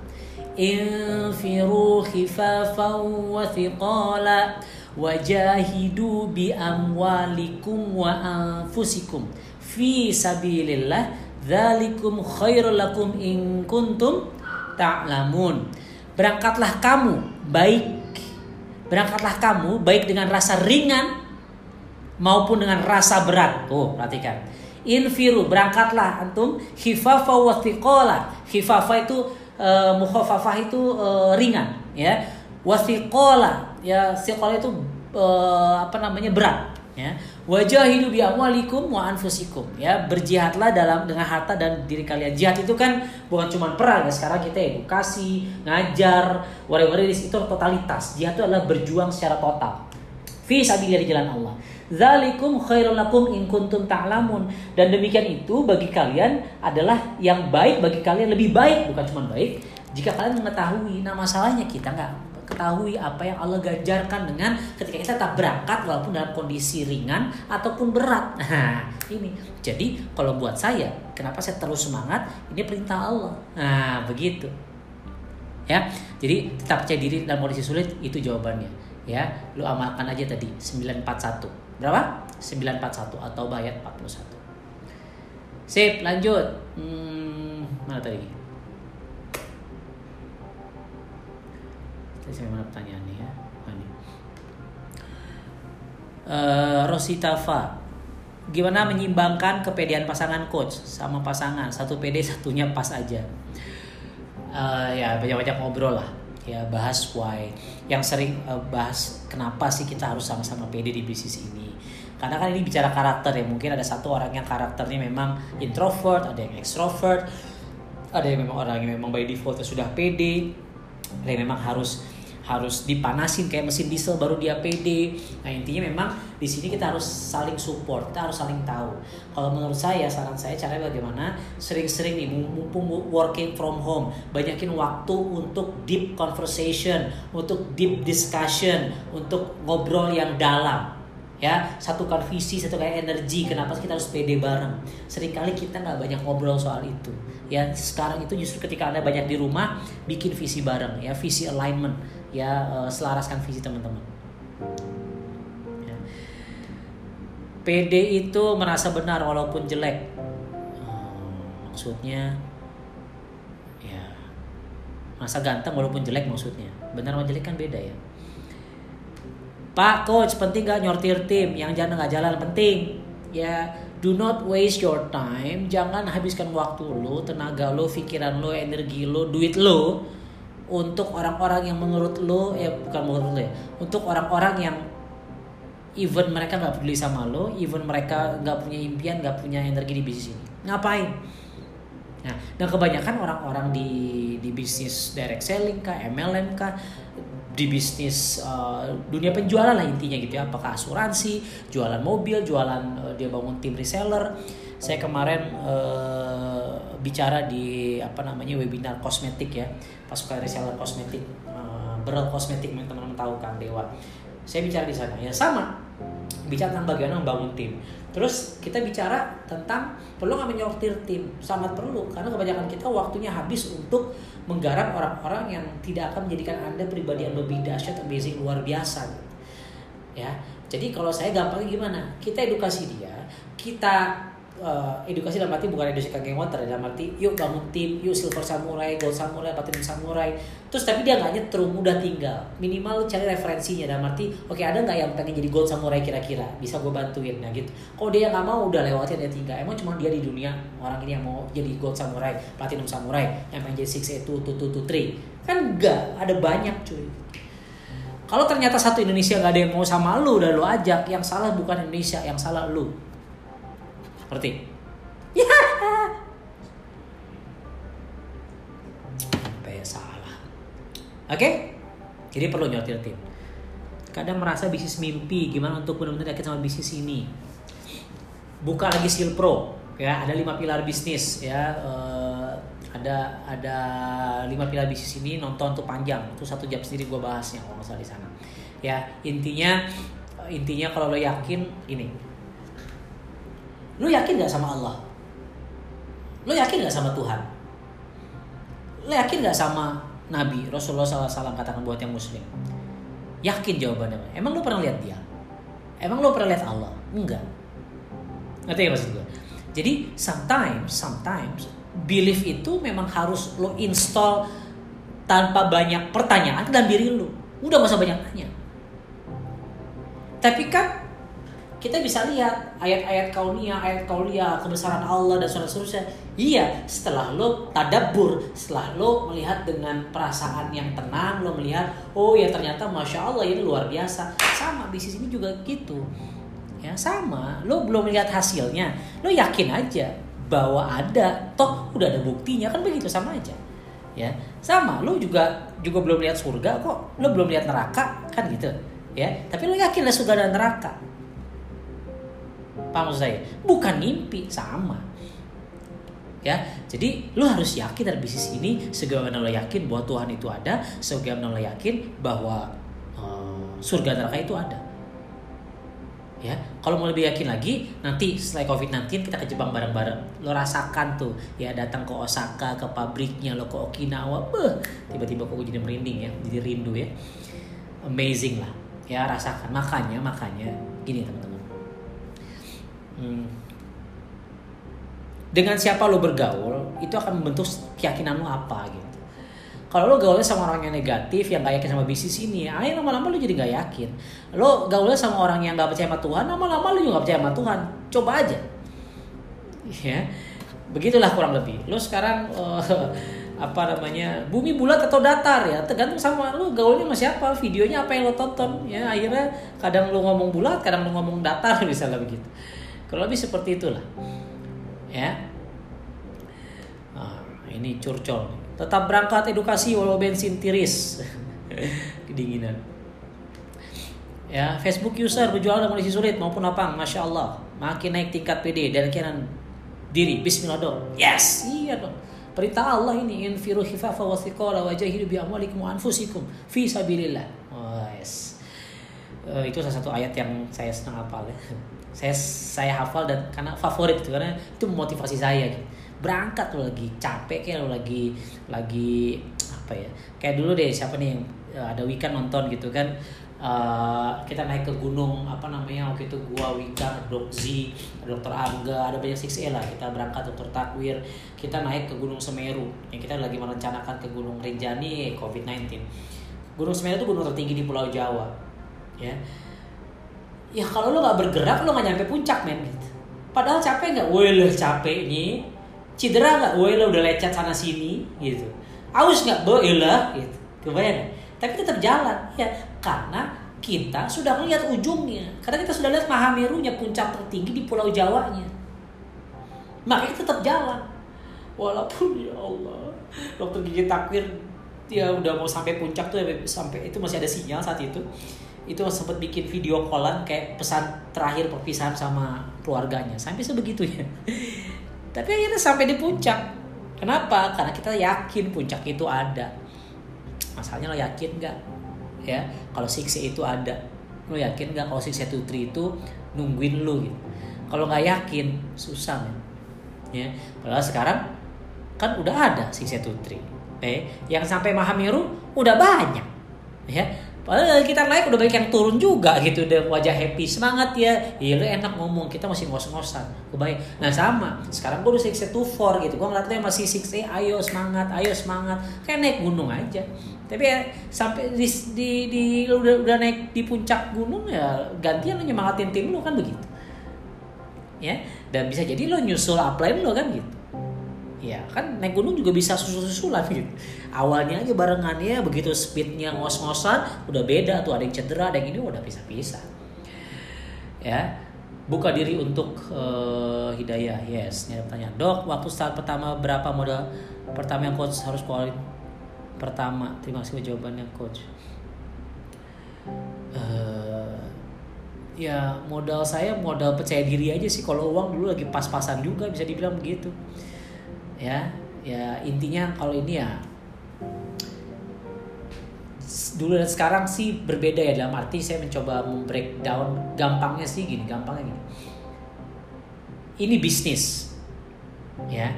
S1: Infiru khifafan wa thiqala wajahidu bi amwalikum wa anfusikum fi sabilillah dzalikum khairul lakum in kuntum ta'lamun. Berangkatlah kamu baik Berangkatlah kamu baik dengan rasa ringan maupun dengan rasa berat. Oh, perhatikan. Infiru, berangkatlah antum khifafa wa thiqala. Khifafa itu uh, itu uh, ringan, ya. Wa thiqala, ya thiqala itu uh, apa namanya berat ya wajahidu bi amwalikum wa anfusikum. Ya berjihadlah dalam dengan harta dan diri kalian. Jihad itu kan bukan cuma perang ya sekarang kita edukasi ngajar it itu totalitas. Jihad itu adalah berjuang secara total. Fi sabilillah di jalan Allah. Zalikum khairul lakum in kuntum ta'lamun. Dan demikian itu bagi kalian adalah yang baik bagi kalian lebih baik bukan cuma baik. Jika kalian mengetahui nah masalahnya kita nggak ketahui apa yang Allah gajarkan dengan ketika kita tak berangkat walaupun dalam kondisi ringan ataupun berat. (laughs) Nah, ini. Jadi kalau buat saya, kenapa saya terus semangat? Ini perintah Allah. Nah, begitu. Ya. Jadi tetap percaya diri dalam kondisi sulit itu jawabannya. Ya, lu amalkan aja tadi 941. Berapa? 941 atau bayat 41. Sip, lanjut. Hmm, mana tadi? Saya mana pertanyaannya ya ini uh, Rositafa gimana menyimbangkan kepedean pasangan coach sama pasangan? Satu pede satunya pas aja. Uh, ya banyak-banyak ngobrol lah. Ya bahas why. Yang sering uh, bahas kenapa sih kita harus sama-sama pede di bisnis ini. Karena kan ini bicara karakter ya mungkin ada satu orang yang karakternya memang introvert ada yang extrovert ada yang memang orang yang memang by default sudah pede ada yang memang harus harus dipanasin kayak mesin diesel baru dia PD. Nah intinya memang di sini kita harus saling support, kita harus saling tahu. Kalau menurut saya saran saya caranya bagaimana? Sering-sering nih mumpung working from home, banyakin waktu untuk deep conversation, untuk deep discussion, untuk ngobrol yang dalam. ya satukan visi satukan energi kenapa kita harus pede bareng sering kali kita nggak banyak ngobrol soal itu ya sekarang itu justru ketika anda banyak di rumah bikin visi bareng ya visi alignment ya uh, selaraskan visi teman-teman. Ya. pede itu merasa benar walaupun jelek. Uh, maksudnya ya merasa ganteng walaupun jelek maksudnya. Benar sama jelek kan beda ya. Pak coach penting gak nyortir tim? Yang jangan nggak jalan penting. Ya do not waste your time. Jangan habiskan waktu lo tenaga lo pikiran lo energi lo duit lo untuk orang-orang yang menurut lo ya bukan menurut lo ya untuk orang-orang yang even mereka nggak peduli sama lo even mereka nggak punya impian nggak punya energi di bisnis ini. Ngapain? Nah, dan kebanyakan orang-orang di di bisnis direct selling kah, MLM kah, di bisnis uh, dunia penjualan lah intinya gitu ya. Apakah asuransi jualan mobil jualan uh, dia bangun tim reseller. Saya kemarin uh, bicara di apa namanya webinar kosmetik ya. Pasukan reseller kosmetik uh, kosmetik teman-teman tahu kan dewa. Saya bicara di sana. Ya sama. Bicara tentang bagaimana membangun tim. Terus kita bicara tentang perlu nggak menyortir tim, sangat perlu karena kebanyakan kita waktunya habis untuk menggarap orang-orang yang tidak akan menjadikan anda pribadi yang lebih dahsyat, amazing, luar biasa. Ya, jadi kalau saya gampangnya gimana? Kita edukasi dia, kita uh, edukasi dalam arti bukan edukasi kageng water dalam arti yuk bangun tim yuk silver samurai gold samurai platinum samurai. Terus tapi dia nggak nyetrum udah tinggal. Minimal cari referensinya dalam arti oke okay, ada nggak yang pengen jadi gold samurai kira-kira? Bisa gue bantuin. Nah gitu. Kalau dia nggak mau udah lewatin dia tinggal. Emang cuma dia di dunia orang ini yang mau jadi gold samurai platinum samurai yang pengen jadi six eight two two two three. Kan enggak ada banyak cuy. Kalau ternyata satu Indonesia nggak ada yang mau sama lu dan lu ajak. Yang salah bukan Indonesia yang salah lu Ngerti? Ya. Sampai salah. Oke? Okay? Jadi perlu nyortir tim. Kadang merasa bisnis mimpi, gimana untuk benar-benar yakin sama bisnis ini. Buka lagi skill pro, ya ada lima pilar bisnis ya. Uh, ada ada lima pilar bisnis ini nonton tuh panjang itu satu jam sendiri gue bahasnya kalau nggak salah di sana ya intinya intinya kalau lo yakin ini Lu yakin gak sama Allah? Lu yakin gak sama Tuhan? Lu yakin gak sama Nabi Rasulullah SAW katakan buat yang muslim? Yakin jawabannya. Emang lu pernah lihat dia? Emang lu pernah lihat Allah? Enggak. Ngerti ya maksud gue? Jadi sometimes, sometimes belief itu memang harus lo install tanpa banyak pertanyaan dalam diri lu. Udah usah banyak tanya. Tapi kan kita bisa lihat ayat-ayat kaunia, ayat kaulia, kebesaran Allah dan seterusnya. Iya, setelah lo tadabur, setelah lo melihat dengan perasaan yang tenang, lo melihat, oh ya ternyata masya Allah ini luar biasa. Sama bisnis ini juga gitu, ya sama. Lo belum melihat hasilnya, lo yakin aja bahwa ada, toh udah ada buktinya kan begitu sama aja. Ya, sama. Lo juga juga belum lihat surga kok, lo belum lihat neraka kan gitu. Ya, tapi lo yakin lah surga dan neraka Paham maksud saya? Bukan mimpi, sama. Ya, jadi lu harus yakin dari bisnis ini sebagaimana lo yakin bahwa Tuhan itu ada, sebagaimana lo yakin bahwa uh, surga neraka itu ada. Ya, kalau mau lebih yakin lagi, nanti setelah COVID-19 kita ke Jepang bareng-bareng. Lo rasakan tuh, ya datang ke Osaka, ke pabriknya, lo ke Okinawa, tiba-tiba kok jadi merinding ya, jadi rindu ya. Amazing lah, ya rasakan. Makanya, makanya gini teman-teman Hmm. Dengan siapa lo bergaul, itu akan membentuk keyakinan lo apa gitu. Kalau lo gaulnya sama orang yang negatif, yang gak yakin sama bisnis ini, ayo lama-lama lo jadi gak yakin. Lo gaulnya sama orang yang gak percaya sama Tuhan, lama-lama lo juga gak percaya sama Tuhan. Coba aja. Ya, begitulah kurang lebih. Lo sekarang uh, (laughs) apa namanya bumi bulat atau datar ya tergantung sama lu gaulnya sama siapa videonya apa yang lo tonton ya akhirnya kadang lu ngomong bulat kadang lu ngomong datar (laughs) misalnya begitu kalau lebih seperti itulah. Ya. Nah, ini curcol. Tetap berangkat edukasi walau bensin tiris. (laughs) Kedinginan. Ya, Facebook user berjualan dengan kondisi sulit maupun apa, masya Allah, makin naik tingkat PD dan kian diri. Bismillah dong. Yes, iya dong. Perintah Allah ini infiru khifafa wa thiqala wa jahidu bi amwalikum wa anfusikum fi sabilillah. Oh, yes. uh, itu salah satu ayat yang saya senang hafal ya saya saya hafal dan karena favorit itu karena itu memotivasi saya gitu. berangkat lo lagi capek kayak lo lagi lagi apa ya kayak dulu deh siapa nih yang uh, ada weekend nonton gitu kan uh, kita naik ke gunung apa namanya waktu itu gua Wika, Dokzi, Dokter Angga, ada banyak 6 lah. Kita berangkat Dokter Takwir, kita naik ke Gunung Semeru. Yang kita lagi merencanakan ke Gunung Rinjani COVID-19. Gunung Semeru itu gunung tertinggi di Pulau Jawa. Ya. Ya kalau lo nggak bergerak lo nggak nyampe puncak men gitu. Padahal capek nggak? Wah capek nih. Cedera nggak? Wah udah lecet sana sini gitu. Aus nggak? Boleh gitu. Kebayang? Tapi tetap jalan. Ya karena kita sudah melihat ujungnya. Karena kita sudah lihat Mahamerunya, puncak tertinggi di Pulau Jawanya. Maka kita tetap jalan. Walaupun ya Allah, dokter gigi takwir dia udah mau sampai puncak tuh sampai itu masih ada sinyal saat itu. Itu sempat bikin video callan kayak pesan terakhir perpisahan sama keluarganya. Sampai sebegitunya. (laughs) Tapi akhirnya sampai di puncak. Kenapa? Karena kita yakin puncak itu ada. Masalahnya lo yakin nggak? ya kalau siksa itu ada lo yakin nggak kalau siksa tutri itu nungguin lo gitu kalau nggak yakin susah men ya padahal sekarang kan udah ada siksa tutri eh yang sampai Mahameru udah banyak ya Padahal kita naik udah banyak yang turun juga gitu udah wajah happy semangat ya. Iya lu enak ngomong kita masih ngos-ngosan. Kebayang. Nah sama. Sekarang gue udah 6 to 4 gitu. Gue ngeliatnya masih 6 ayo semangat, ayo semangat. Kayak naik gunung aja. Tapi ya sampai di di, di lu udah, udah naik di puncak gunung ya gantian lu nyemangatin tim lu kan begitu. Ya. Dan bisa jadi lu nyusul upline lu kan gitu ya kan naik gunung juga bisa susul-susulan gitu. Awalnya aja barengannya begitu speednya ngos-ngosan udah beda tuh ada yang cedera ada yang ini udah bisa-bisa ya buka diri untuk uh, hidayah. Yes ini ada pertanyaan. Dok waktu start pertama berapa modal pertama yang coach harus keluarin? Pertama terima kasih jawabannya coach. Uh, ya modal saya modal percaya diri aja sih. Kalau uang dulu lagi pas-pasan juga bisa dibilang begitu ya. Ya intinya kalau ini ya dulu dan sekarang sih berbeda ya. Dalam arti saya mencoba membreakdown gampangnya sih gini gampangnya gini. Ini bisnis ya.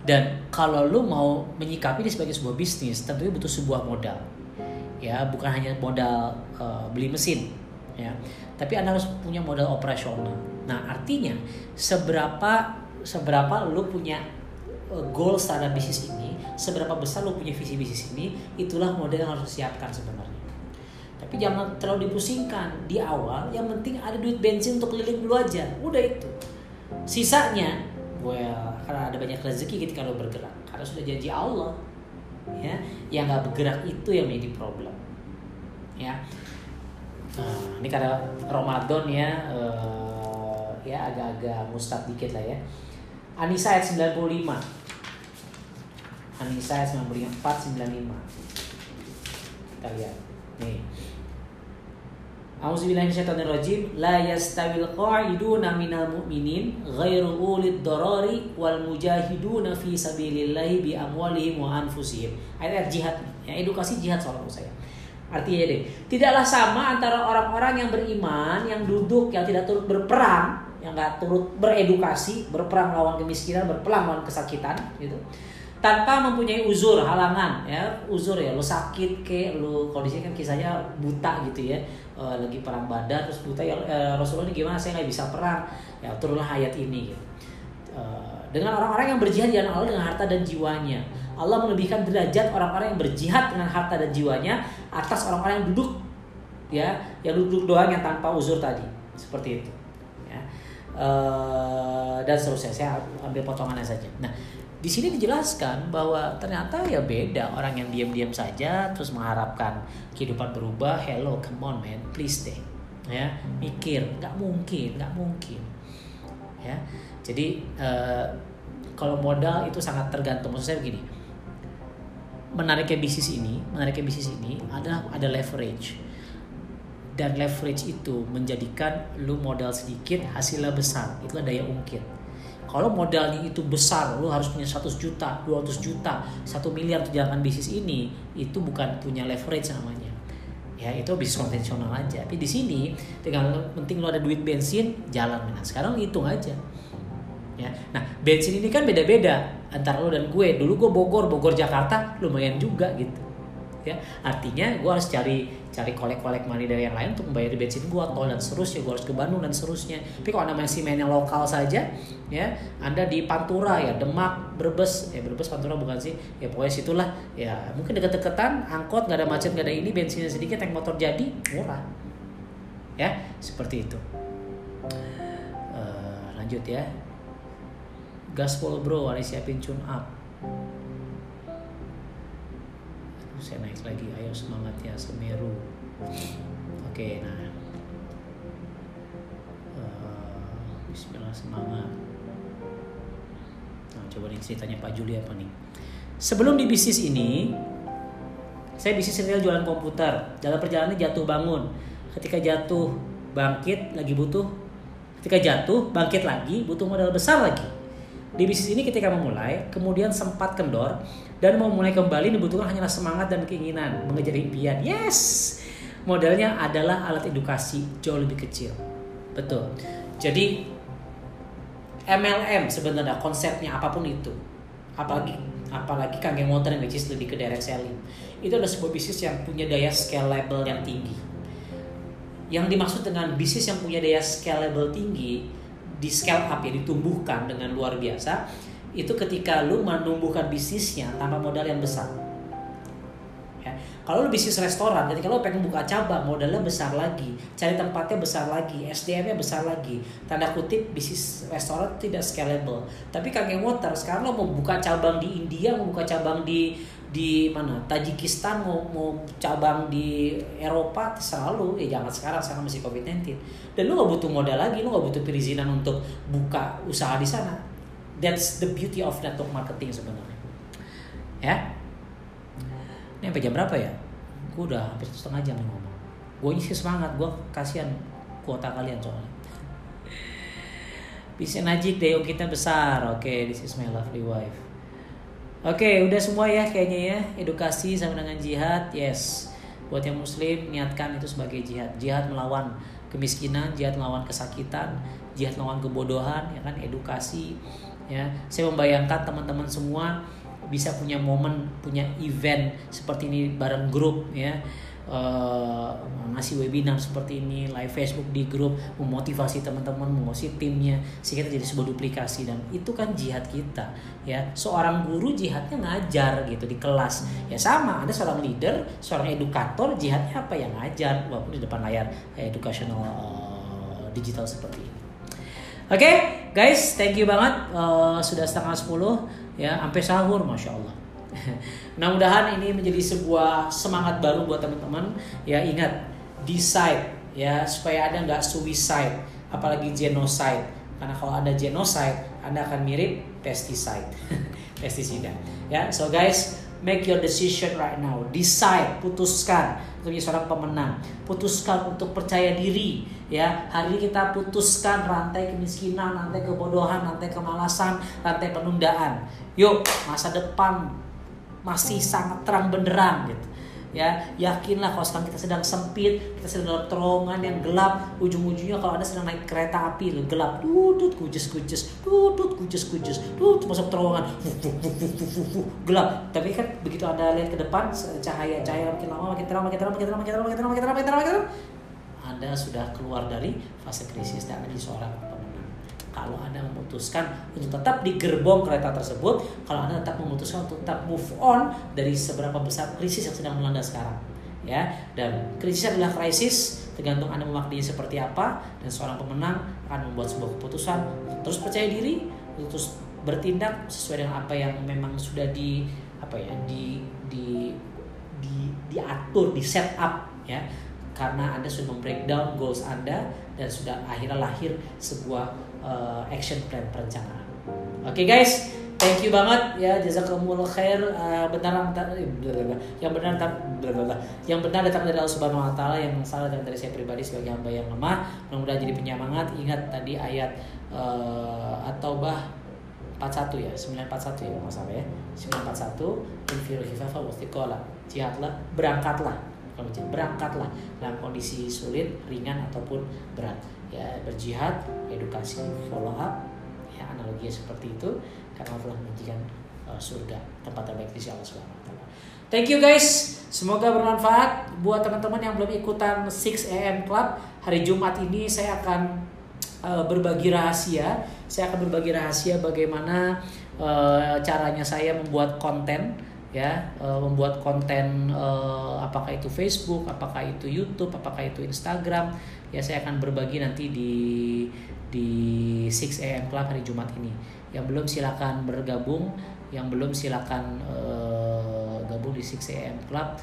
S1: Dan kalau lu mau menyikapi ini sebagai sebuah bisnis tentunya butuh sebuah modal ya. Bukan hanya modal uh, beli mesin ya. Tapi anda harus punya modal operasional. Nah artinya seberapa seberapa lu punya goal terhadap bisnis ini, seberapa besar lo punya visi bisnis ini, itulah model yang harus disiapkan sebenarnya. Tapi jangan terlalu dipusingkan di awal. Yang penting ada duit bensin untuk keliling dulu aja. Udah itu. Sisanya, well, karena ada banyak rezeki ketika lo bergerak. Karena sudah janji Allah. Ya, yang nggak bergerak itu yang menjadi problem. Ya. Nah, ini karena Ramadan ya, uh, ya agak-agak mustad dikit lah ya. Anissa ayat 95 Anissa 94 95 kita lihat. Nih. Auzubillahiminasyaitonirrajim La yastawil qa'iduna minal mu'minin Ghairu ulid darari Wal mujahiduna fi sabilillahi Bi amwalihim wa anfusihim. Ayat, jihad. Ya, Edukasi jihad soal saya. Artinya deh Tidaklah sama antara orang-orang yang beriman Yang duduk, yang tidak turut berperang Yang gak turut beredukasi Berperang lawan kemiskinan Berperang lawan kesakitan gitu tanpa mempunyai uzur halangan ya. Uzur ya lo sakit ke lo kondisi kan kisahnya buta gitu ya. E, lagi perang badan terus buta ya e, Rasulullah ini gimana saya nggak bisa perang. Ya turunlah ayat ini gitu. E, dengan orang-orang yang berjihad di Allah dengan harta dan jiwanya. Allah melebihkan derajat orang-orang yang berjihad dengan harta dan jiwanya atas orang-orang yang duduk ya yang duduk doang yang tanpa uzur tadi. Seperti itu ya. E, dan seterusnya. Saya ambil potongannya saja. Nah di sini dijelaskan bahwa ternyata ya beda orang yang diam-diam saja terus mengharapkan kehidupan berubah. Hello come on man please stay ya mikir. Nggak mungkin nggak mungkin. Ya jadi uh, kalau modal itu sangat tergantung. Maksud saya begini. Menariknya bisnis ini menariknya bisnis ini ada ada leverage. Dan leverage itu menjadikan lu modal sedikit hasilnya besar. Itulah daya ungkit kalau modalnya itu besar, lu harus punya 100 juta, 200 juta, 1 miliar untuk jalankan bisnis ini, itu bukan punya leverage namanya. ya itu bisnis konvensional aja. Tapi di sini tinggal penting lo ada duit bensin jalan nah sekarang hitung aja. Ya nah bensin ini kan beda-beda antara lo dan gue. Dulu gue Bogor Bogor Jakarta lumayan juga gitu ya. Artinya gue harus cari cari kolek-kolek money dari yang lain untuk membayar bensin gue tol dan seterusnya. Gue harus ke Bandung dan seterusnya. Tapi kalau anda masih main yang lokal saja ya anda di Pantura ya Demak Brebes. Ya Brebes Pantura bukan sih? Ya pokoknya situlah. Ya mungkin deket-deketan angkot nggak ada macet nggak ada ini bensinnya sedikit tank motor jadi murah. Ya seperti itu. Uh, lanjut ya. Gaspol bro ada siapin tune up saya naik lagi. Ayo semangat ya Semeru. Oke nah. Uh, Bismillah semangat. Nah coba nih ceritanya Pak Juli apa nih? Sebelum di bisnis ini saya bisnis retail jualan komputer. Dalam perjalanan jatuh bangun. Ketika jatuh bangkit lagi butuh. Ketika jatuh bangkit lagi butuh modal besar lagi. Di bisnis ini ketika memulai, kemudian sempat kendor dan mau mulai kembali dibutuhkan hanyalah semangat dan keinginan mengejar impian. Yes, modalnya adalah alat edukasi jauh lebih kecil. Betul. Jadi MLM sebenarnya konsepnya apa pun itu, apalagi apalagi kangge motor yang bisnis lebih ke direct selling, itu adalah sebuah bisnis yang punya daya scalable yang tinggi. Yang dimaksud dengan bisnis yang punya daya scalable tinggi di scale up ya ditumbuhkan dengan luar biasa itu ketika lu menumbuhkan bisnisnya tanpa modal yang besar. Ya. Kalau lu bisnis restoran ketika lu pengen buka cabang modalnya besar lagi cari tempatnya besar lagi SDM-nya besar lagi. Tanda kutip bisnis restoran tidak scalable. Tapi kagak water sekarang lo mau buka cabang di India mau buka cabang di di mana? Tajikistan mau mau cabang di Eropa selalu ya jangan sekarang sekarang masih covid 19 dan lu gak butuh modal lagi lu gak butuh perizinan untuk buka usaha di sana that's the beauty of network marketing sebenarnya ya ini sampai jam berapa ya gue udah hampir setengah jam ngomong gue sih semangat gue kasihan kuota kalian soalnya bisa najik deh kita besar oke okay, this is my lovely wife Oke, okay, udah semua ya kayaknya ya. Edukasi sama dengan jihad, yes. Buat yang muslim, niatkan itu sebagai jihad. Jihad melawan kemiskinan, jihad melawan kesakitan, jihad melawan kebodohan, ya kan, edukasi. Ya, saya membayangkan teman-teman semua bisa punya momen, punya event seperti ini bareng grup ya uh, ngasih webinar seperti ini, live Facebook di grup, memotivasi teman-teman, mengosi timnya, sehingga jadi sebuah duplikasi dan itu kan jihad kita, ya. Seorang guru jihadnya ngajar gitu di kelas, ya sama. Ada seorang leader, seorang edukator, jihadnya apa yang ngajar, walaupun di depan layar educational uh, digital seperti ini. Oke, okay, guys, thank you banget. Uh, sudah setengah sepuluh, ya, sampai sahur, masya Allah. (laughs) Mudah-mudahan ini menjadi sebuah semangat baru buat teman-teman. Ya ingat, decide ya supaya ada nggak suicide, apalagi genocide. Karena kalau ada genocide, Anda akan mirip pesticide, (laughs) pestisida. Ya, so guys, make your decision right now. Decide, putuskan untuk menjadi seorang pemenang. Putuskan untuk percaya diri. Ya, hari ini kita putuskan rantai kemiskinan, rantai kebodohan, rantai kemalasan, rantai penundaan. Yuk, masa depan masih sangat terang benderang gitu. Ya yakinlah kalau sekarang kita sedang sempit kita sedang dalam terowongan yang gelap ujung-ujungnya kalau anda sedang naik kereta api lo gelap. Tutut kujes kujes tutut kujes kujes tutut masuk terowongan gelap. Tapi kan begitu anda lihat ke depan cahaya cahaya makin lama makin terang makin terang makin terang makin terang makin terang makin terang makin terang makin terang anda sudah keluar dari fase krisis dan menjadi seorang kalau Anda memutuskan untuk tetap di gerbong kereta tersebut, kalau Anda tetap memutuskan untuk tetap move on dari seberapa besar krisis yang sedang melanda sekarang. Ya, dan krisis adalah krisis tergantung Anda memaknai seperti apa dan seorang pemenang akan membuat sebuah keputusan terus percaya diri, terus bertindak sesuai dengan apa yang memang sudah di apa ya di di di diatur, di set up ya karena Anda sudah membreakdown goals Anda dan sudah akhirnya lahir sebuah uh, action plan perencanaan. Oke okay, guys, thank you banget. Ya jazakumullah khair. Uh, benar yang benar yang benar datang dari Allah Subhanahu wa taala yang salah datang dari saya pribadi sebagai hamba yang lemah. Mudah-mudahan jadi penyemangat. Ingat tadi ayat uh, atau bah 41 ya 941 ya salah ya. 941 infiru khifafa wa jihadlah berangkatlah berjihad berangkatlah dalam kondisi sulit ringan ataupun berat ya berjihad edukasi follow up ya analoginya seperti itu karena Allah menjanjikan uh, surga tempat terbaik di Allah Subhanahu. Thank you guys. Semoga bermanfaat buat teman-teman yang belum ikutan 6 AM Club. Hari Jumat ini saya akan uh, berbagi rahasia. Saya akan berbagi rahasia bagaimana uh, caranya saya membuat konten ya uh, membuat konten uh, apakah itu Facebook, apakah itu YouTube, apakah itu Instagram ya saya akan berbagi nanti di di 6 AM Club hari Jumat ini. Yang belum silakan bergabung yang belum silakan uh, gabung di 6 AM Club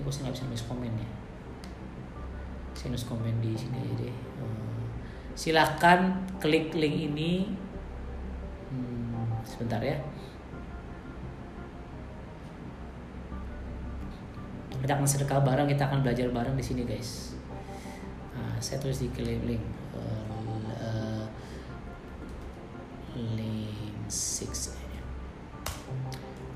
S1: ini saya nggak bisa nulis komen ya. Saya nulis komen di sini aja deh. Uh, silakan klik link ini. Hmm, sebentar ya kita akan sedekah bareng kita akan belajar bareng di sini guys nah, saya tulis di link uh, link 6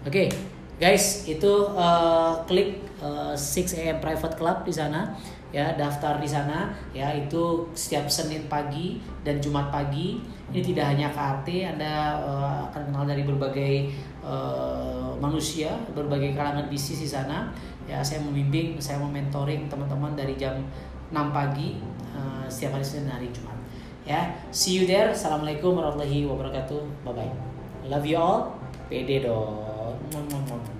S1: Oke, okay, guys, itu uh, klik uh, 6 AM Private Club di sana ya, daftar di sana ya, itu setiap Senin pagi dan Jumat pagi. Ini tidak hanya KAT, Anda uh, akan kenal dari berbagai uh, manusia, berbagai kalangan bisnis di sana ya saya membimbing saya mementoring teman-teman dari jam 6 pagi uh, setiap hari Senin hari Jumat. Ya see you there. Assalamualaikum warahmatullahi wabarakatuh. Bye bye love you all. Pede dong.